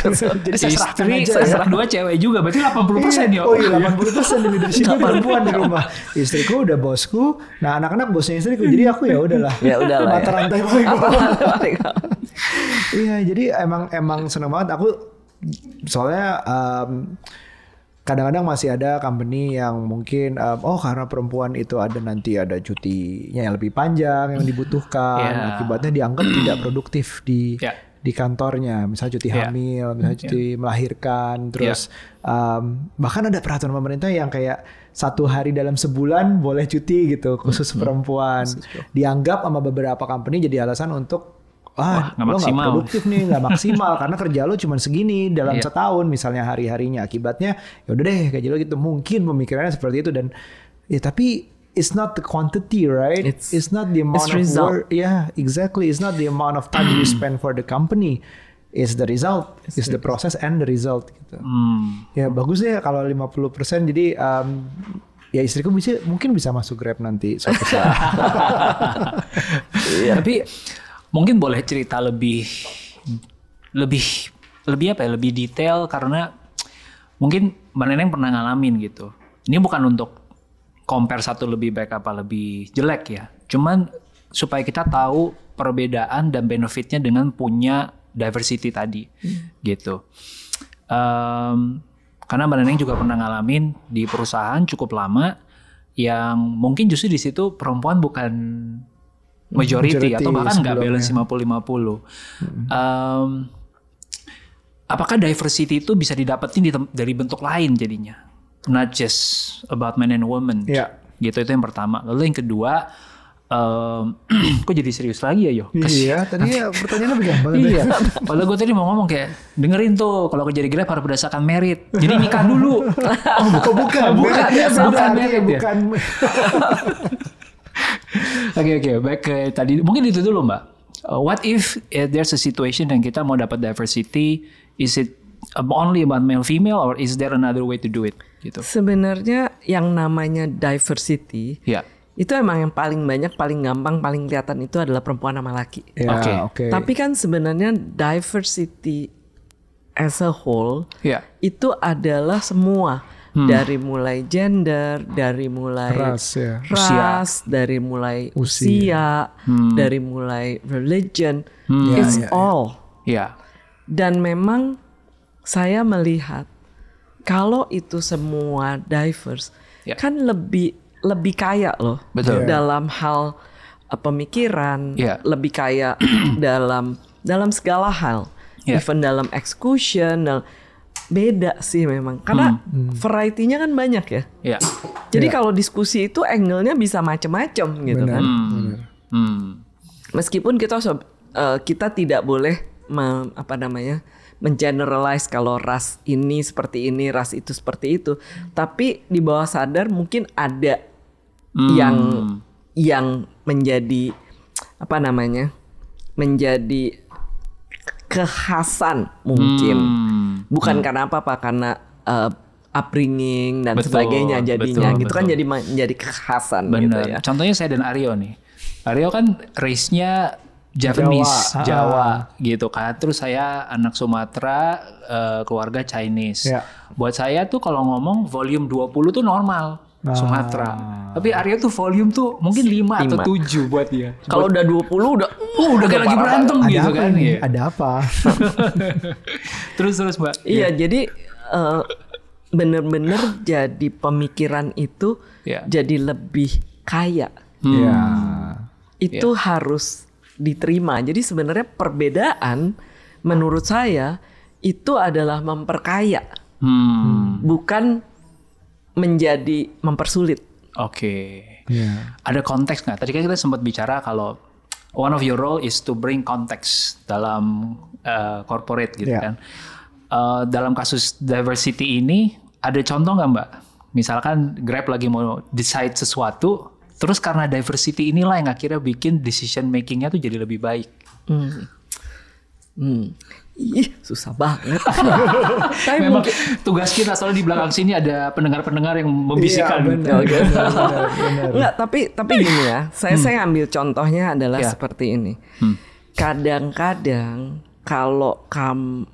Jadi saya serahkan Istri, aja ya. saya dua cewek juga, berarti 80 persen ya. Oh iya 80% di leadershipnya perempuan di rumah. Istriku udah bosku. Nah anak-anak bosnya istriku. Jadi aku ya udahlah. ya udahlah Mata ya. rantai. Mata rantai. Iya, jadi emang emang seneng banget aku soalnya em, kadang-kadang masih ada company yang mungkin em, oh karena perempuan itu ada nanti ada cutinya yang lebih panjang yang dibutuhkan Ya. akibatnya dianggap tidak produktif di Ya. di kantornya, misalnya cuti Iya. hamil, misalnya cuti melahirkan, terus um, bahkan ada peraturan pemerintah yang kayak satu hari dalam sebulan boleh cuti gitu khusus perempuan. Dianggap sama beberapa company jadi alasan untuk ah lo nggak maksimal." produktif nih nggak maksimal. Karena kerja lo cuma segini dalam Iya. setahun misalnya hari harinya akibatnya ya udah deh gaji lo gitu. Mungkin pemikirannya seperti itu. Dan ya tapi it's not the quantity right? It's- it's, not the amount of result. work. Yeah exactly. It's not the amount of time you spend for the company. It's the result. It's, the process and the result gitu. Hmm. ya bagus deh kalau 50% jadi um, ya istriku bisa mungkin bisa masuk Grab nanti suatu saat. Tapi mungkin boleh cerita lebih lebih lebih apa ya? Lebih detail karena mungkin Mbak Neneng pernah ngalamin gitu. Ini bukan untuk compare satu lebih baik apa lebih jelek ya. Cuman supaya kita tahu perbedaan dan benefitnya dengan punya diversity tadi gitu. Em, karena Mbak Neneng juga pernah ngalamin di perusahaan cukup lama yang mungkin justru di situ perempuan bukan majority, Majority atau bahkan nggak balance 50-50. Em, apakah diversity itu bisa didapetin di dari bentuk lain jadinya? Not just about men and women. Iya. Gitu itu yang pertama. Lalu yang kedua, em, kok jadi serius lagi ya yo? iya tadi ya pertanyaannya lebih gampang Iya. Padahal gue tadi mau ngomong kayak dengerin tuh kalau kerja di Grab harus berdasarkan merit. Jadi nikah dulu. Oh, bukan, bukan, Bukan, Meritnya bukan berarti merit ya? bukan. Oke oke back ke tadi mungkin itu dulu mbak. Uh, what if eh, there's a situation yang kita mau dapat diversity, is it um, only about male female or is there another way to do it gitu? Sebenarnya yang namanya diversity Ya. itu emang yang paling banyak, paling gampang, paling kelihatan itu adalah perempuan sama laki. Ya, Oke. oke. Tapi kan sebenarnya diversity as a whole Ya. itu adalah semua dari mulai gender, dari mulai Ras, ya. ras, dari mulai usia, dari mulai religion, Ya, it's ya, ya. all. Ya. Dan memang saya melihat kalau itu semua diverse, Ya. kan lebih lebih kaya loh Betul. Ya. dalam hal uh, pemikiran, Ya. lebih kaya dalam dalam segala hal, Ya. even dalam execution, beda sih memang karena variety-nya kan banyak ya. Ya. Jadi kalau diskusi itu angle-nya bisa macam-macam gitu Benar, kan. benar. Hmm. Meskipun kita sob- eh, kita tidak boleh me- apa namanya mengeneralize kalau ras ini seperti ini, ras itu seperti itu. Tapi di bawah sadar mungkin ada yang yang menjadi apa namanya? menjadi kekhasan mungkin. Hmm. Bukan karena apa-apa karena eh, upbringing dan Betul, sebagainya jadinya betul, gitu kan betul. jadi menjadi kekhasan gitu Benar. ya. Contohnya saya dan Aryo nih. Aryo kan race-nya Javanese, Jawa. Jawa, Ah. gitu kan. Terus saya anak Sumatera, eh, keluarga Chinese. Ya. Buat saya tuh kalau ngomong volume 20 tuh normal. Ah. Sumatera. Tapi Aryo tuh volume tuh mungkin 5 atau Lima. 7 buat dia. Kalau udah 20 udah Oh, udah kayak lagi berantem Ada gitu apa kan. Iya. Ada apa? Terus terus, Mbak. Iya, jadi eh, bener-bener jadi pemikiran itu Iya. jadi lebih kaya. Ya. Itu harus diterima. Jadi sebenarnya perbedaan menurut saya itu adalah memperkaya, Hmm. bukan menjadi mempersulit. Oke. Ya. Ada konteks nggak? Tadi kan kita sempat bicara kalau one of your role is to bring context dalam uh, corporate gitu Ya. kan. Uh, dalam kasus diversity ini ada contoh nggak Mbak? Misalkan Grab lagi mau decide sesuatu, terus karena diversity inilah yang akhirnya bikin decision makingnya tuh jadi lebih baik. Hmm. Ih, susah banget. Tapi Memang mungkin tugas kita soalnya di belakang sini ada pendengar-pendengar yang membisikkan. Iya, benar, benar, benar. Enggak, tapi tapi gini ya. Saya saya ambil contohnya adalah Ya. seperti ini. Kadang-kadang kalau kam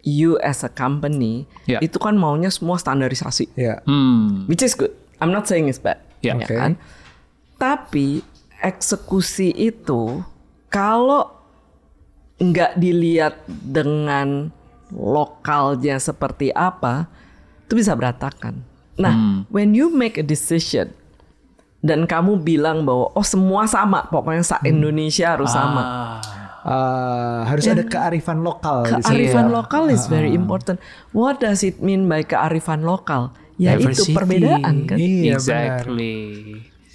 you as a company Ya. itu kan maunya semua standarisasi. Ya. Hmm. Which is good. I'm not saying it's bad. Ya. ya Oke. kan? Tapi eksekusi itu kalau nggak dilihat dengan lokalnya seperti apa, itu bisa berantakan. Nah, when you make a decision dan kamu bilang bahwa oh semua sama, pokoknya sa Indonesia harus sama. Ah. uh, harus ada kearifan lokal. Kearifan lokal is very important. What does it mean by kearifan lokal? Ya itu perbedaan kan. Iya, benar.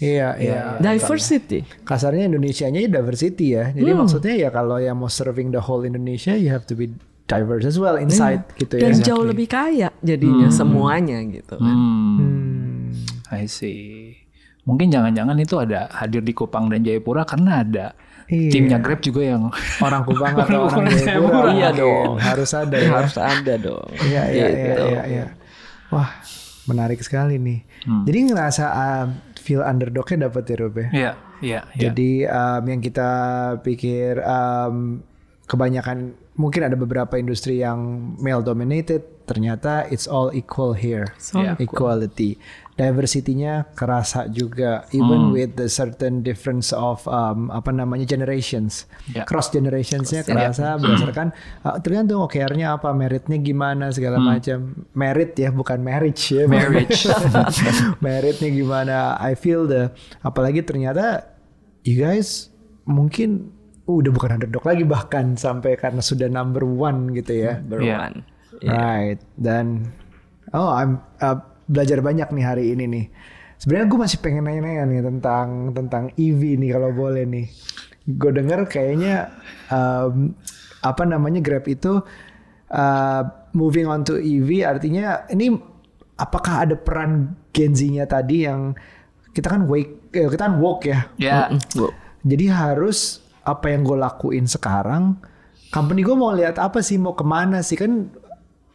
Exactly. Iya, iya. Diversity. Kasarnya Indonesianya ya diversity ya. Jadi Hmm. maksudnya ya kalau yang mau serving the whole Indonesia, you have to be diverse as well inside gitu ya. Dan jauh lebih kaya jadinya semuanya gitu kan. Hmm. I see. Mungkin jangan-jangan itu ada hadir di Kupang dan Jayapura karena ada Iya. timnya Grab juga yang Orang Kupang atau orang Orang Jayapura. Iya dong. Harus ada ya. Harus ada dong. Iya, iya, iya, Gitu. iya, iya. Wah, menarik sekali nih. Jadi ngerasa uh, feel underdognya dapat ya Rob ya? Iya, iya, iya. Jadi um, yang kita pikir um, kebanyakan mungkin ada beberapa industri yang male dominated, ternyata it's all equal here, all equality. Diversity-nya kerasa juga, even with the certain difference of um, apa namanya generations, Ya. cross generationsnya kerasa berdasarkan uh, tergantung OKR-nya apa, meritnya gimana segala macam, merit ya bukan marriage ya, Marriage. meritnya gimana. I feel the apalagi ternyata you guys mungkin udah bukan underdog lagi bahkan sampai karena sudah number one gitu ya. Number Iya. one. right. Dan oh I'm uh, belajar banyak nih hari ini nih. Sebenarnya gue masih pengen nanya-nanya nih tentang tentang EV nih kalau boleh nih. Gue denger kayaknya um, apa namanya Grab itu uh, moving on to EV artinya ini apakah ada peran Gen Z-nya tadi yang kita kan wake eh, kita kan woke ya? Ya. Wow. jadi harus apa yang gue lakuin sekarang company gue mau lihat apa sih mau ke mana sih? Kan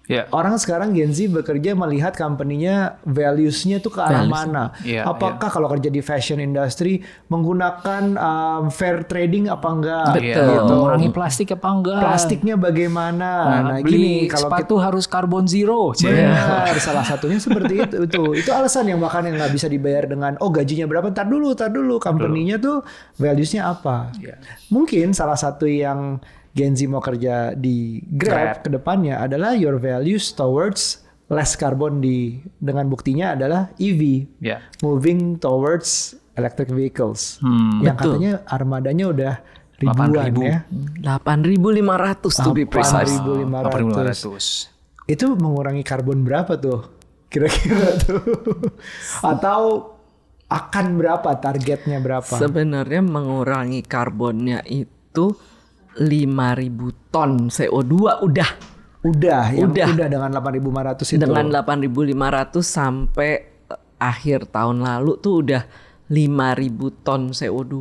Ya. orang sekarang Gen Z bekerja melihat company-nya values-nya tuh ke arah Values. mana. Iya, Apakah kalau kerja di fashion industry menggunakan um, fair trading apa enggak? Betul. Mengurangi plastik apa enggak? Plastiknya bagaimana? Nah, beli gini kalau kita sepatu harus karbon zero. Benar, salah satunya seperti itu. Itu itu alasan yang bahkan yang nggak bisa dibayar dengan oh gajinya berapa? Tar dulu, tar dulu. Company-nya tuh values-nya apa? Iya. Mungkin salah satu yang Gen Z mau kerja di Grab, Grab. ke depannya adalah your values towards less carbon di dengan buktinya adalah EV. Ya. Moving towards electric vehicles. Hmm. yang Betul. katanya armadanya udah ribuan 8.000. ya. 8.500 to be precise. 8.500. Itu mengurangi karbon berapa tuh? Kira-kira tuh. Atau akan berapa targetnya berapa? Sebenarnya mengurangi karbonnya itu 5.000 ton CO2 udah. Udah, yang Udah. udah, dengan 8.500 itu. dengan 8.500 sampai eh, akhir tahun lalu tuh udah 5.000 ton CO2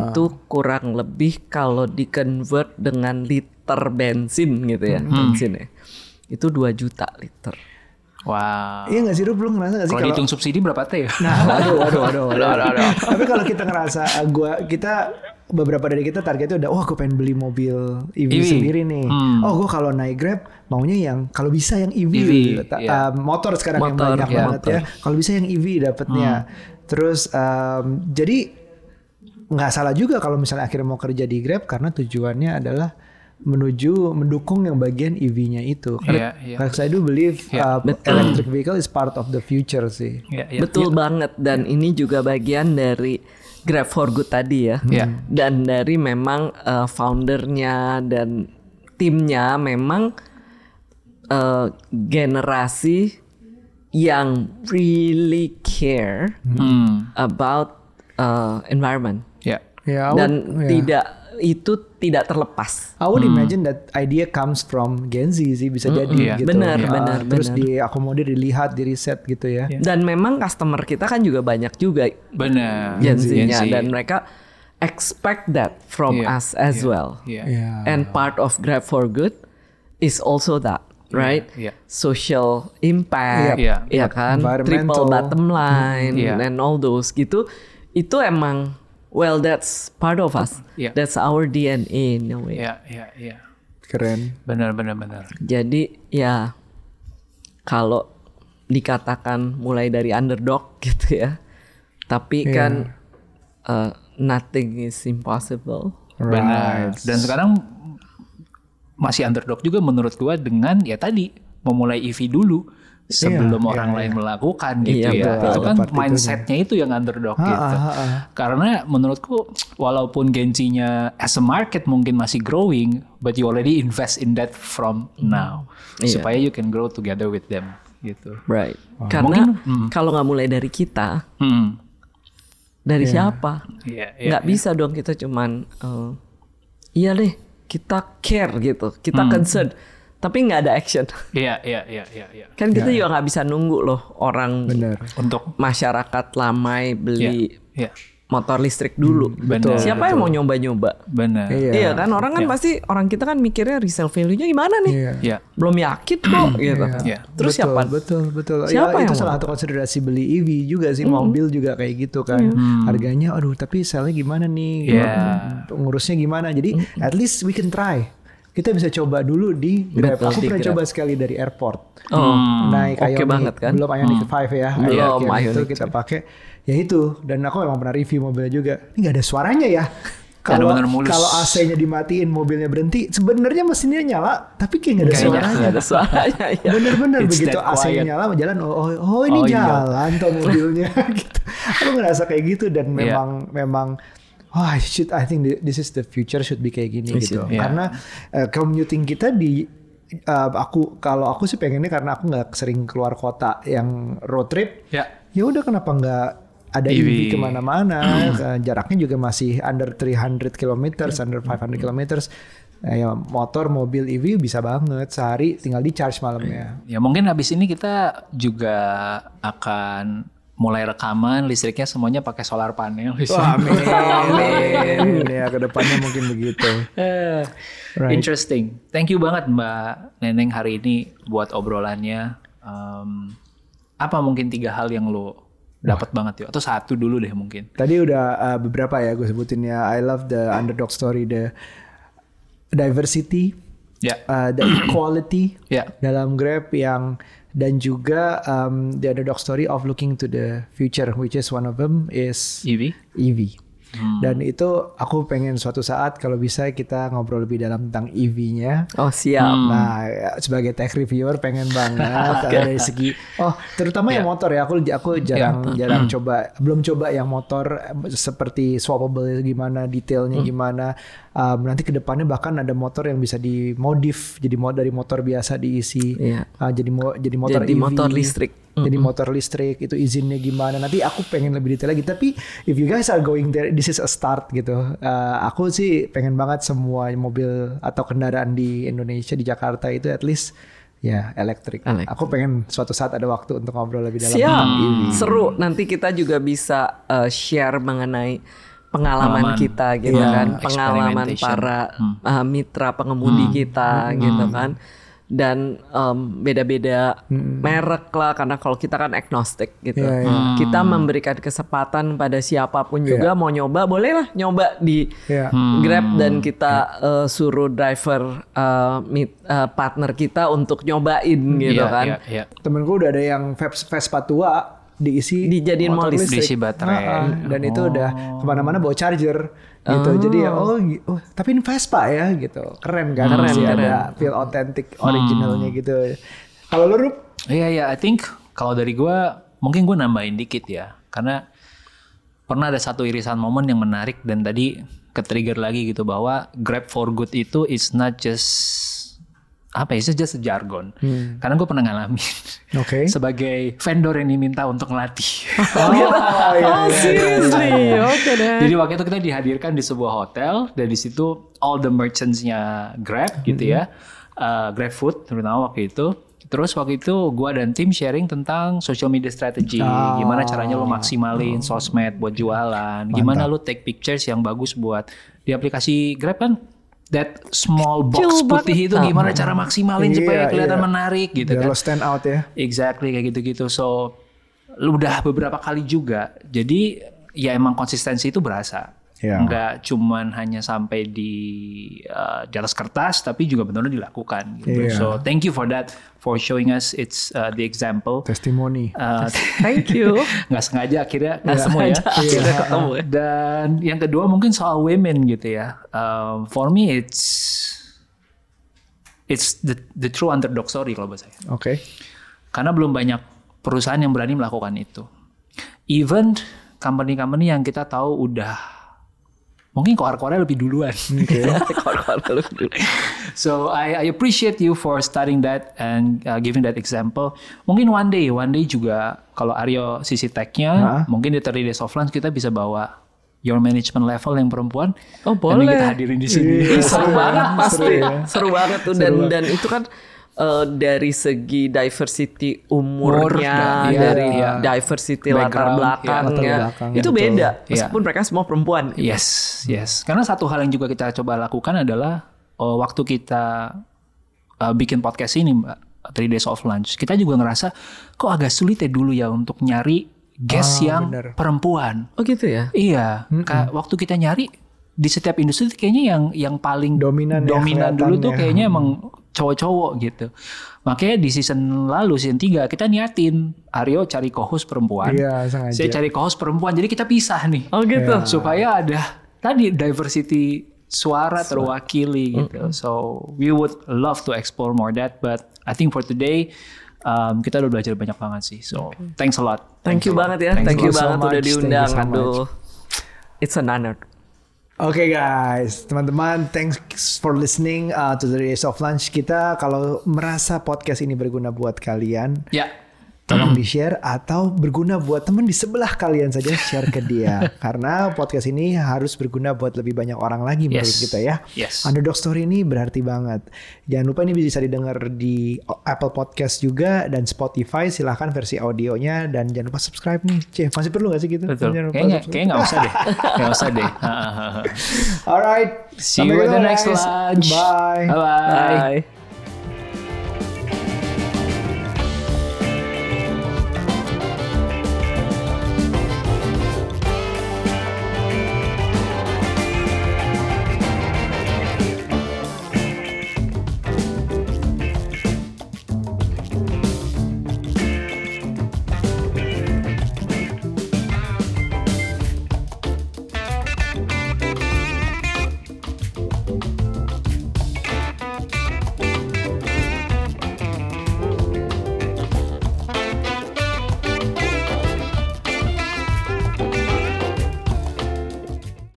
itu kurang lebih kalau di convert dengan liter bensin gitu ya bensin ya. Itu 2 juta liter Wow. Iya gak sih, Rup? Lu ngerasa gak sih Kalau dihitung subsidi berapa T? Nah, waduh, waduh, waduh, waduh. Tapi kalau kita ngerasa, uh, gua kita beberapa dari kita targetnya udah, wah gue pengen beli mobil EV, EV. sendiri nih. Hmm. Oh, gue kalau naik Grab maunya yang kalau bisa yang EV, EV, Ta- iya. uh, motor sekarang yang Motor, banyak ya, banget ya. Kalau bisa yang EV dapetnya. Terus um, jadi nggak salah juga kalau misalnya akhirnya mau kerja di Grab karena tujuannya adalah menuju mendukung yang bagian EV-nya itu. Karena iya. karena saya do believe uh, electric vehicle is part of the future sih. Ya, ya. betul banget dan ini juga bagian dari Grab for Good tadi ya Iya. dan dari memang eh, foundernya dan timnya memang eh, generasi yang really care Hmm. about uh, environment Ya. Ya, I would- dan ya. tidak itu tidak terlepas. I would imagine that idea comes from Gen Z sih bisa jadi iya. gitu. Benar, Ya, benar, Terus benar. diakomodir, dilihat, di riset gitu ya. Dan memang customer kita kan juga banyak juga Benar. Gen Z-nya Gen Z. dan mereka expect that from Iya, us as well. Iya. Ya. And part of Grab for Good is also that, right? iya. Social impact, Iya, ya kan? Environmental. Triple bottom line Iya. and all those gitu. Itu emang well that's part of us. Iya. That's our DNA in a way. Iya, iya, iya. Keren. Benar, benar, benar. Jadi ya kalau dikatakan mulai dari underdog gitu ya. Tapi Iya. kan uh, nothing is impossible. Benar. Dan sekarang masih underdog juga menurut gua dengan ya tadi memulai EV dulu sebelum Iya, orang iya, lain melakukan Iya, gitu ya. betul. Itu kan mindsetnya itu yang underdog Ha, gitu. ha, ha. Karena menurutku walaupun Genji-nya as a market mungkin masih growing, but you already invest in that from now Iya. supaya you can grow together with them gitu. Right. Karena kalau nggak mulai dari kita, Hmm. dari siapa? Iya, iya. nggak bisa dong kita cuman eh, iya deh kita care gitu, kita concern, tapi nggak ada action. Iya, iya, iya, iya, iya. Kan kita juga nggak bisa nunggu loh orang Bener. Untuk masyarakat lamai beli Iya. motor listrik dulu. betul, Siapa yang mau nyoba-nyoba? benar. Iya. Iya kan orang kan pasti orang kita kan mikirnya resale value-nya gimana nih? Iya. Iya. Belum yakin kok gitu. Iya. Terus betul, siapa? Betul, betul. Siapa ya, itu yang salah mau? satu konsiderasi beli EV juga sih, mobil juga kayak gitu kan. Harganya aduh, tapi selnya gimana nih? Iya. Ngurusnya gimana? Jadi at least we can try. Kita bisa coba dulu di Grab. Betul, Aku pernah Grab. coba sekali dari airport. Oh, naik oke Ioniq. banget kan? Belum Ioniq 5 ya. Belum, Ioniq itu kita pakai. Ya itu, dan aku emang pernah review mobilnya juga. Ini nggak ada suaranya ya. Kalau kalau AC-nya dimatiin, mobilnya berhenti, sebenarnya mesinnya nyala, tapi kayak nggak ada Kayaknya suaranya. Ada suaranya ya. Bener-bener begitu AC-nya nyala jalan oh, oh, oh ini Oh, iya. jalan tuh mobilnya gitu. Aku ngerasa kayak gitu dan Iya. memang memang wah should I think thi- this is the future should be kayak gini gitu. iya. Karena eh, commuting kita di eh, aku kalau aku sih pengennya karena aku nggak sering keluar kota yang road trip. Ya. Ya udah kenapa nggak ada EV. EV, ke mana-mana Eh, jaraknya juga masih under 300 kilometers under 500 kilometers Eh, ya motor mobil EV bisa banget sehari tinggal di charge malamnya Ya mungkin habis ini kita juga akan mulai rekaman listriknya semuanya pakai solar panel. Wah, amin. amin. Ya, ke depannya mungkin begitu. Eh, Right. Interesting. Thank you banget Mbak Neneng hari ini buat obrolannya. Em, apa mungkin tiga hal yang lo dapat banget ya? Atau satu dulu deh mungkin. Tadi udah uh, beberapa ya gue sebutin ya. I love the underdog story, the diversity, Ya. uh, the equality Ya. dalam Grab yang dan juga um, the underdog story of looking to the future, which is one of them is EV. EV. Dan itu aku pengen suatu saat kalau bisa kita ngobrol lebih dalam tentang EV-nya. Oh siap. Nah, ya, sebagai tech reviewer pengen banget dari segi oh, terutama yang motor ya. Aku aku jarang jarang coba belum coba yang motor seperti swappable gimana, detailnya gimana. Um, nanti ke depannya bahkan ada motor yang bisa dimodif jadi mod dari motor biasa diisi Iya. uh, jadi mo- jadi motor Jadi EV. motor listrik. Jadi motor listrik itu izinnya gimana? Nanti aku pengen lebih detail lagi. Tapi if you guys are going there, this is a start gitu. Uh, aku sih pengen banget semua mobil atau kendaraan di Indonesia di Jakarta itu at least ya elektrik. Elektrik. Aku pengen suatu saat ada waktu untuk ngobrol lebih dalam tentang Siap. EV. Seru. Nanti kita juga bisa uh, share mengenai pengalaman Pengalaman. kita gitu Iya. kan, pengalaman para uh, mitra pengemudi kita gitu kan. Dan um, beda-beda merek lah karena kalau kita kan agnostik gitu. Iya, iya. Kita memberikan kesempatan pada siapa pun juga mau nyoba boleh lah nyoba di Iya. Grab dan kita uh, suruh driver uh, mit- uh, partner kita untuk nyobain gitu Iya, kan. iya, iya. Temenku udah ada yang Ves- Vespa tua diisi Dijadiin motor listrik. Diisi baterai. Ah, ah. dan itu udah ke mana-mana bawa charger gitu. Jadi ya oh, oh tapi ini Vespa ya gitu. Keren kan? Keren, masih keren. ada feel authentic originalnya gitu. Kalau lu Rup? Iya ya, I think kalau dari gua mungkin gue nambahin dikit ya, karena pernah ada satu irisan momen yang menarik dan tadi ke-trigger lagi gitu bahwa Grab for Good itu is not just apa ya, it's just a jargon. Karena gue pernah ngalamin. Oke. sebagai vendor yang diminta untuk ngelatih. Oh, iya, Oh seriously, oke deh. Jadi waktu itu kita dihadirkan di sebuah hotel dan di situ all the merchants-nya Grab gitu ya, uh, Grab Food terutama waktu itu. Terus waktu itu gua dan tim sharing tentang social media strategy, gimana caranya lo maksimalin sosmed buat jualan, gimana lo take pictures yang bagus buat di aplikasi Grab kan that small box Kecil putih banget. itu gimana cara maksimalin supaya Iya, kelihatan iya. menarik gitu Biar kan. lo stand out ya Exactly kayak gitu-gitu. So lu udah beberapa kali juga. Jadi ya emang konsistensi itu berasa. Ya. Nggak cuman hanya sampai di uh, di atas kertas tapi juga benar-benar dilakukan gitu. Iya. So thank you for that for showing us it's uh, the example. testimoni Uh, Thank you. nggak sengaja akhirnya ketemu ya. Akhirnya ketemu ya. Dan yang kedua mungkin soal women gitu ya. Um, for me it's it's the the true underdog story kalau buat saya. Oke. Karena belum banyak perusahaan yang berani melakukan itu. Even company-company yang kita tahu udah mungkin koar-koarnya lebih duluan. Kalau dulu. So I, I appreciate you for starting that and uh, giving that example. Mungkin one day, one day juga kalau Aryo sisi tech-nya, mungkin di 30 Days of Lunch kita bisa bawa your management level yang perempuan. Oh, dan boleh. kita hadirin di sini. Iya. seru banget pasti Seru ya. seru banget tuh dan dan itu kan eh, dari segi diversity umurnya Umur, iya, dari iya. diversity latar Background, iya, belakangnya latar belakang, itu betul. beda Iya. meskipun mereka semua perempuan Yes, yes. Karena satu hal yang juga kita coba lakukan adalah oh, waktu kita uh, bikin podcast ini, Mbak, Three Days of Lunch, kita juga ngerasa kok agak sulit ya dulu ya untuk nyari guest Ah, yang bener. perempuan. oh gitu ya Iya, Kak, waktu kita nyari di setiap industri kayaknya yang yang paling Dominan ya dominan dulu tuh kayaknya emang cowok-cowok gitu. Makanya di season lalu season 3 kita niatin Aryo cari co-host perempuan. Iya, sengaja. Saya cari co-host perempuan. Jadi kita pisah nih oh gitu supaya ada tadi diversity suara terwakili gitu. So we would love to explore more that, but I think for today um, kita udah belajar banyak banget sih. So thanks a lot. thank you a lot. banget ya Thanks thank you lot. so banget udah. Thank you diundang so aduh it's an honor Oke guys, teman-teman, thanks for listening uh, to the Days of Lunch. Kita kalau merasa podcast ini berguna buat kalian, Ya. Tolong di share atau berguna buat teman di sebelah kalian saja share ke dia. Karena podcast ini harus berguna buat lebih banyak orang lagi menurut Yes. kita ya. Yes. Underdog Story ini berarti banget. Jangan lupa ini bisa didengar di Apple Podcast juga dan Spotify. Silahkan versi audionya dan jangan lupa subscribe nih. Cih, masih perlu gak sih gitu? Betul. Jangan lupa Kayaknya kayaknya nggak usah deh. Nggak usah deh. Alright. See Sampai you at the next lunch. Bye. Bye bye. bye